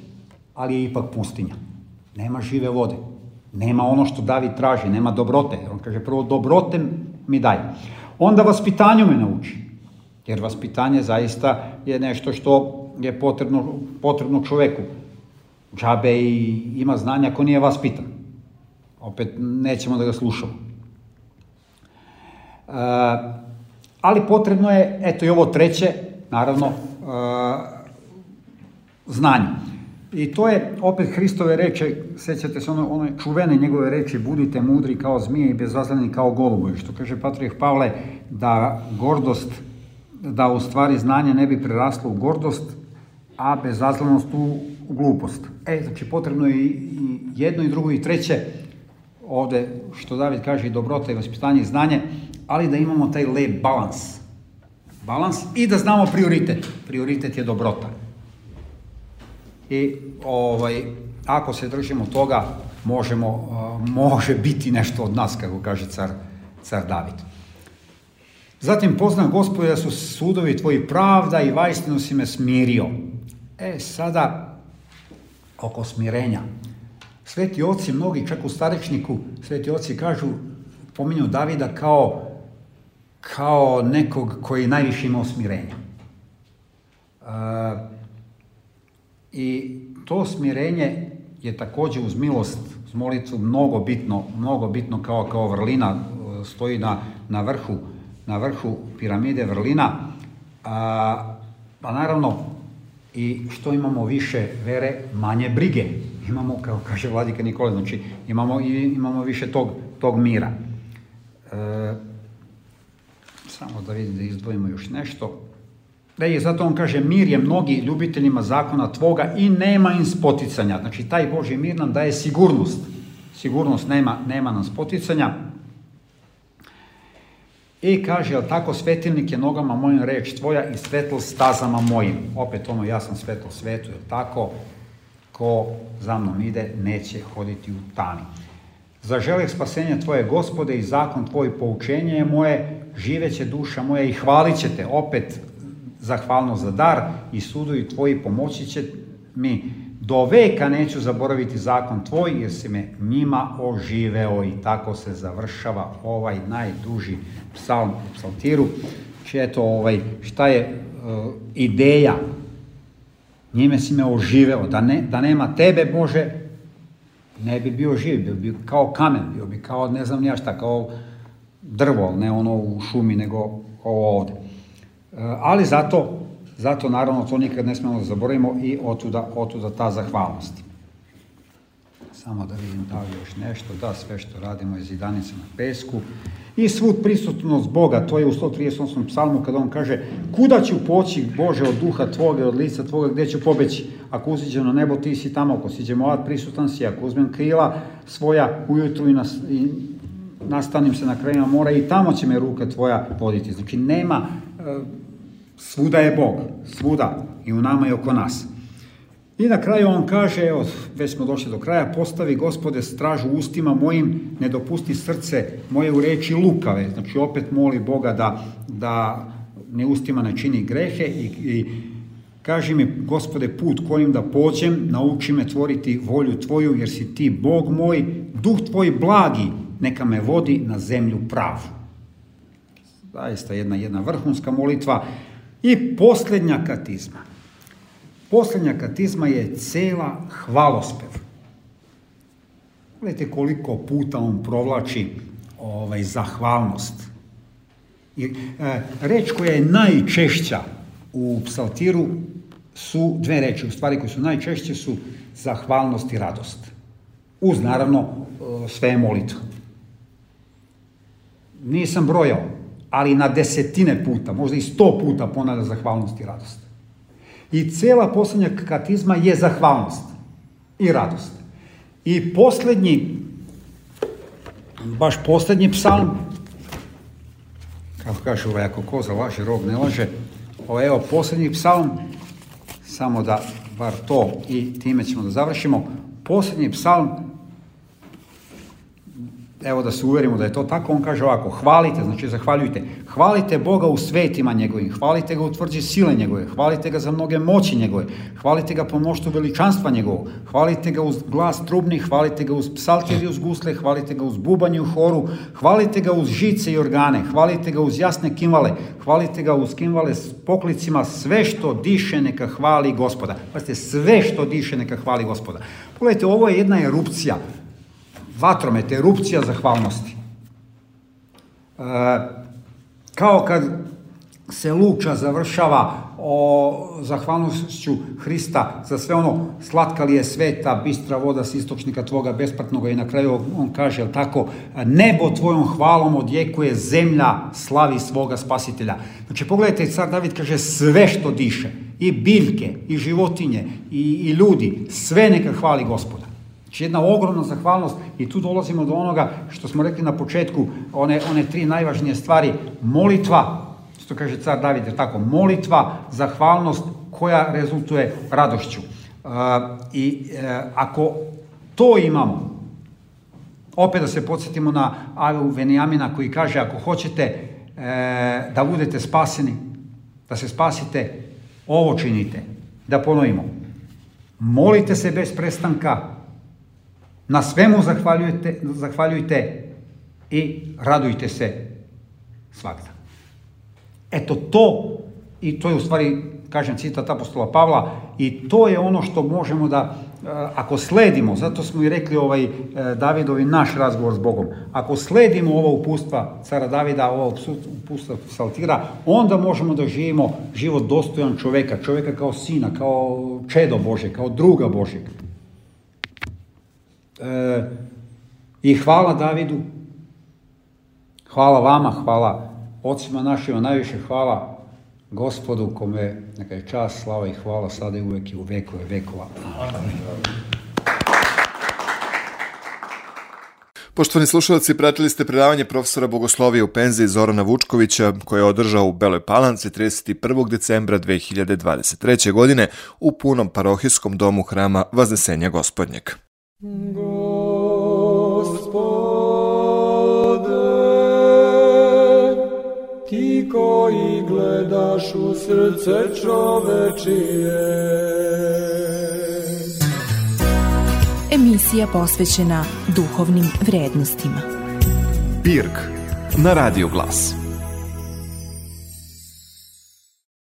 ali je ipak pustinja. Nema žive vode. Nema ono što David traži, nema dobrote. On kaže, prvo dobrote mi daj. Onda vaspitanju me nauči. Jer vaspitanje zaista je nešto što je potrebno, potrebno čoveku. Džabe i ima znanja ako nije vaspitan. Opet nećemo da ga slušamo. E, ali potrebno je, eto i ovo treće, naravno, e, znanje. I to je opet Hristove reče, sećate se ono, one čuvene njegove reči, budite mudri kao zmije i bezazleni kao golubovi, što kaže Patrijeh Pavle, da gordost, da u stvari znanje ne bi preraslo u gordost, a bezazlenost u, u glupost. E, znači potrebno je i jedno i drugo i treće, ovde, što David kaže, i dobrota i vaspitanje i znanje, ali da imamo taj lep balans. Balans i da znamo prioritet. Prioritet je dobrota i ovaj, ako se držimo toga, možemo, može biti nešto od nas, kako kaže car, car David. Zatim poznam gospode da su sudovi tvoji pravda i vajstinu si me smirio. E, sada, oko smirenja. Sveti oci, mnogi čak u starečniku, sveti oci kažu, pominju Davida kao, kao nekog koji najviše imao smirenja. I to smirenje je takođe uz milost, uz molitvu mnogo bitno, mnogo bitno kao, kao vrlina, e, stoji na, na vrhu na vrhu piramide vrlina, a, pa naravno i što imamo više vere, manje brige. Imamo, kao kaže vladika Nikola, znači imamo, imamo više tog, tog mira. E, samo da vidim da izdvojimo još nešto. Da je zato on kaže, mir je mnogi ljubiteljima zakona tvoga i nema im spoticanja. Znači, taj Boži mir nam daje sigurnost. Sigurnost nema, nema nam spoticanja. I kaže, jel tako, svetilnik je nogama mojim reč tvoja i svetl stazama mojim. Opet ono, ja sam svetlo svetu, jel tako? Ko za mnom ide, neće hoditi u tami. Zaželeh spasenja tvoje gospode i zakon tvoj poučenje je moje, živeće duša moja i hvalit ćete. Opet zahvalno za dar i sudovi tvoji pomoći će mi do veka neću zaboraviti zakon tvoj jer si me njima oživeo i tako se završava ovaj najduži psalm u psaltiru. Četo, ovaj, šta je uh, ideja? Njime si me oživeo. Da, ne, da nema tebe, Bože, ne bi bio živ, bio bi kao kamen, bio bi kao ne znam nija šta, kao drvo, ne ono u šumi, nego ovo ovde. Uh, ali zato Zato, naravno, to nikad ne smemo da zaboravimo i otuda, otuda ta zahvalnost. Samo da vidim da li još nešto. Da, sve što radimo je zidanica na pesku. I svud prisutnost Boga, to je u 138. psalmu kada on kaže kuda ću poći Bože od duha Tvoga, od lica Tvoga, gde ću pobeći? Ako usiđem na nebo, ti si tamo, ako siđem ovat, prisutan si, ako uzmem krila svoja ujutru i, nas, i nastanim se na krajima mora i tamo će me ruka Tvoja voditi. Znači, nema Svuda je Bog, svuda i u nama i oko nas. I na kraju on kaže, evo, već smo došli do kraja, postavi gospode stražu ustima mojim, ne dopusti srce moje u reči lukave. Znači opet moli Boga da, da ne ustima ne čini grehe i, i kaži mi, gospode, put kojim da pođem, nauči me tvoriti volju tvoju, jer si ti Bog moj, duh tvoj blagi, neka me vodi na zemlju pravu. Zaista jedna, jedna vrhunska molitva I poslednja katizma. Poslednja katizma je cela hvalospev. Gledajte koliko puta on provlači ovaj, zahvalnost. I, e, reč koja je najčešća u psaltiru su dve reči, u stvari koje su najčešće su zahvalnost i radost. Uz, naravno, e, sve molitve. Nisam brojao, ali na desetine puta, možda i sto puta ponavlja zahvalnost i radost. I cela poslednja katizma je zahvalnost i radost. I poslednji, baš poslednji psalm, kako kaže ovaj, ako koza laže, rog ne laže, ovo evo poslednji psalm, samo da bar to i time ćemo da završimo, poslednji psalm evo da se uverimo da je to tako, on kaže ovako, hvalite, znači zahvaljujte, hvalite Boga u svetima njegovim, hvalite ga u tvrđi sile njegove, hvalite ga za mnoge moći njegove, hvalite ga po mnoštu veličanstva njegovog, hvalite ga uz glas trubni, hvalite ga uz psaltir i uz gusle, hvalite ga uz bubanje u horu, hvalite ga uz žice i organe, hvalite ga uz jasne kimvale, hvalite ga uz kimvale s poklicima, sve što diše neka hvali gospoda. Pazite, sve što diše neka hvali gospoda. Pogledajte, ovo je jedna erupcija vatromet, erupcija zahvalnosti. E, kao kad se luča završava o zahvalnošću Hrista za sve ono slatka li je sveta, bistra voda s istočnika tvoga bespratnoga i na kraju on kaže, jel tako, nebo tvojom hvalom odjekuje zemlja slavi svoga spasitelja. Znači pogledajte, car David kaže sve što diše, i biljke, i životinje, i, i ljudi, sve neka hvali gospoda. Znači jedna ogromna zahvalnost i tu dolazimo do onoga što smo rekli na početku, one, one tri najvažnije stvari, molitva, što kaže car David, je tako, molitva, zahvalnost koja rezultuje radošću. Uh, I uh, ako to imamo, opet da se podsjetimo na Avu Venijamina koji kaže ako hoćete uh, da budete spaseni, da se spasite, ovo činite. Da ponovimo. Molite se bez prestanka, Na svemu zahvaljujte, zahvaljujte i radujte se svakda. Eto to, i to je u stvari, kažem, citat apostola Pavla, i to je ono što možemo da, eh, ako sledimo, zato smo i rekli ovaj eh, Davidovi naš razgovor s Bogom, ako sledimo ova upustva cara Davida, ova upustva Saltira, onda možemo da živimo život dostojan čoveka, čoveka kao sina, kao čedo Bože, kao druga Božeg. E, I hvala Davidu, hvala vama, hvala ocima našima, najviše hvala gospodu kome neka je čast, slava i hvala sada i uvek i u vekove vekova. Poštovani slušalci, pratili ste predavanje profesora Bogoslovije u penziji Zorana Vučkovića koje je održao u Beloj Palanci 31. decembra 2023. godine u punom parohijskom domu hrama Vaznesenja Gospodnjeg. ti koji gledaš u srce čovečije. Emisija posvećena duhovnim vrednostima. Pirk na Radio Glas.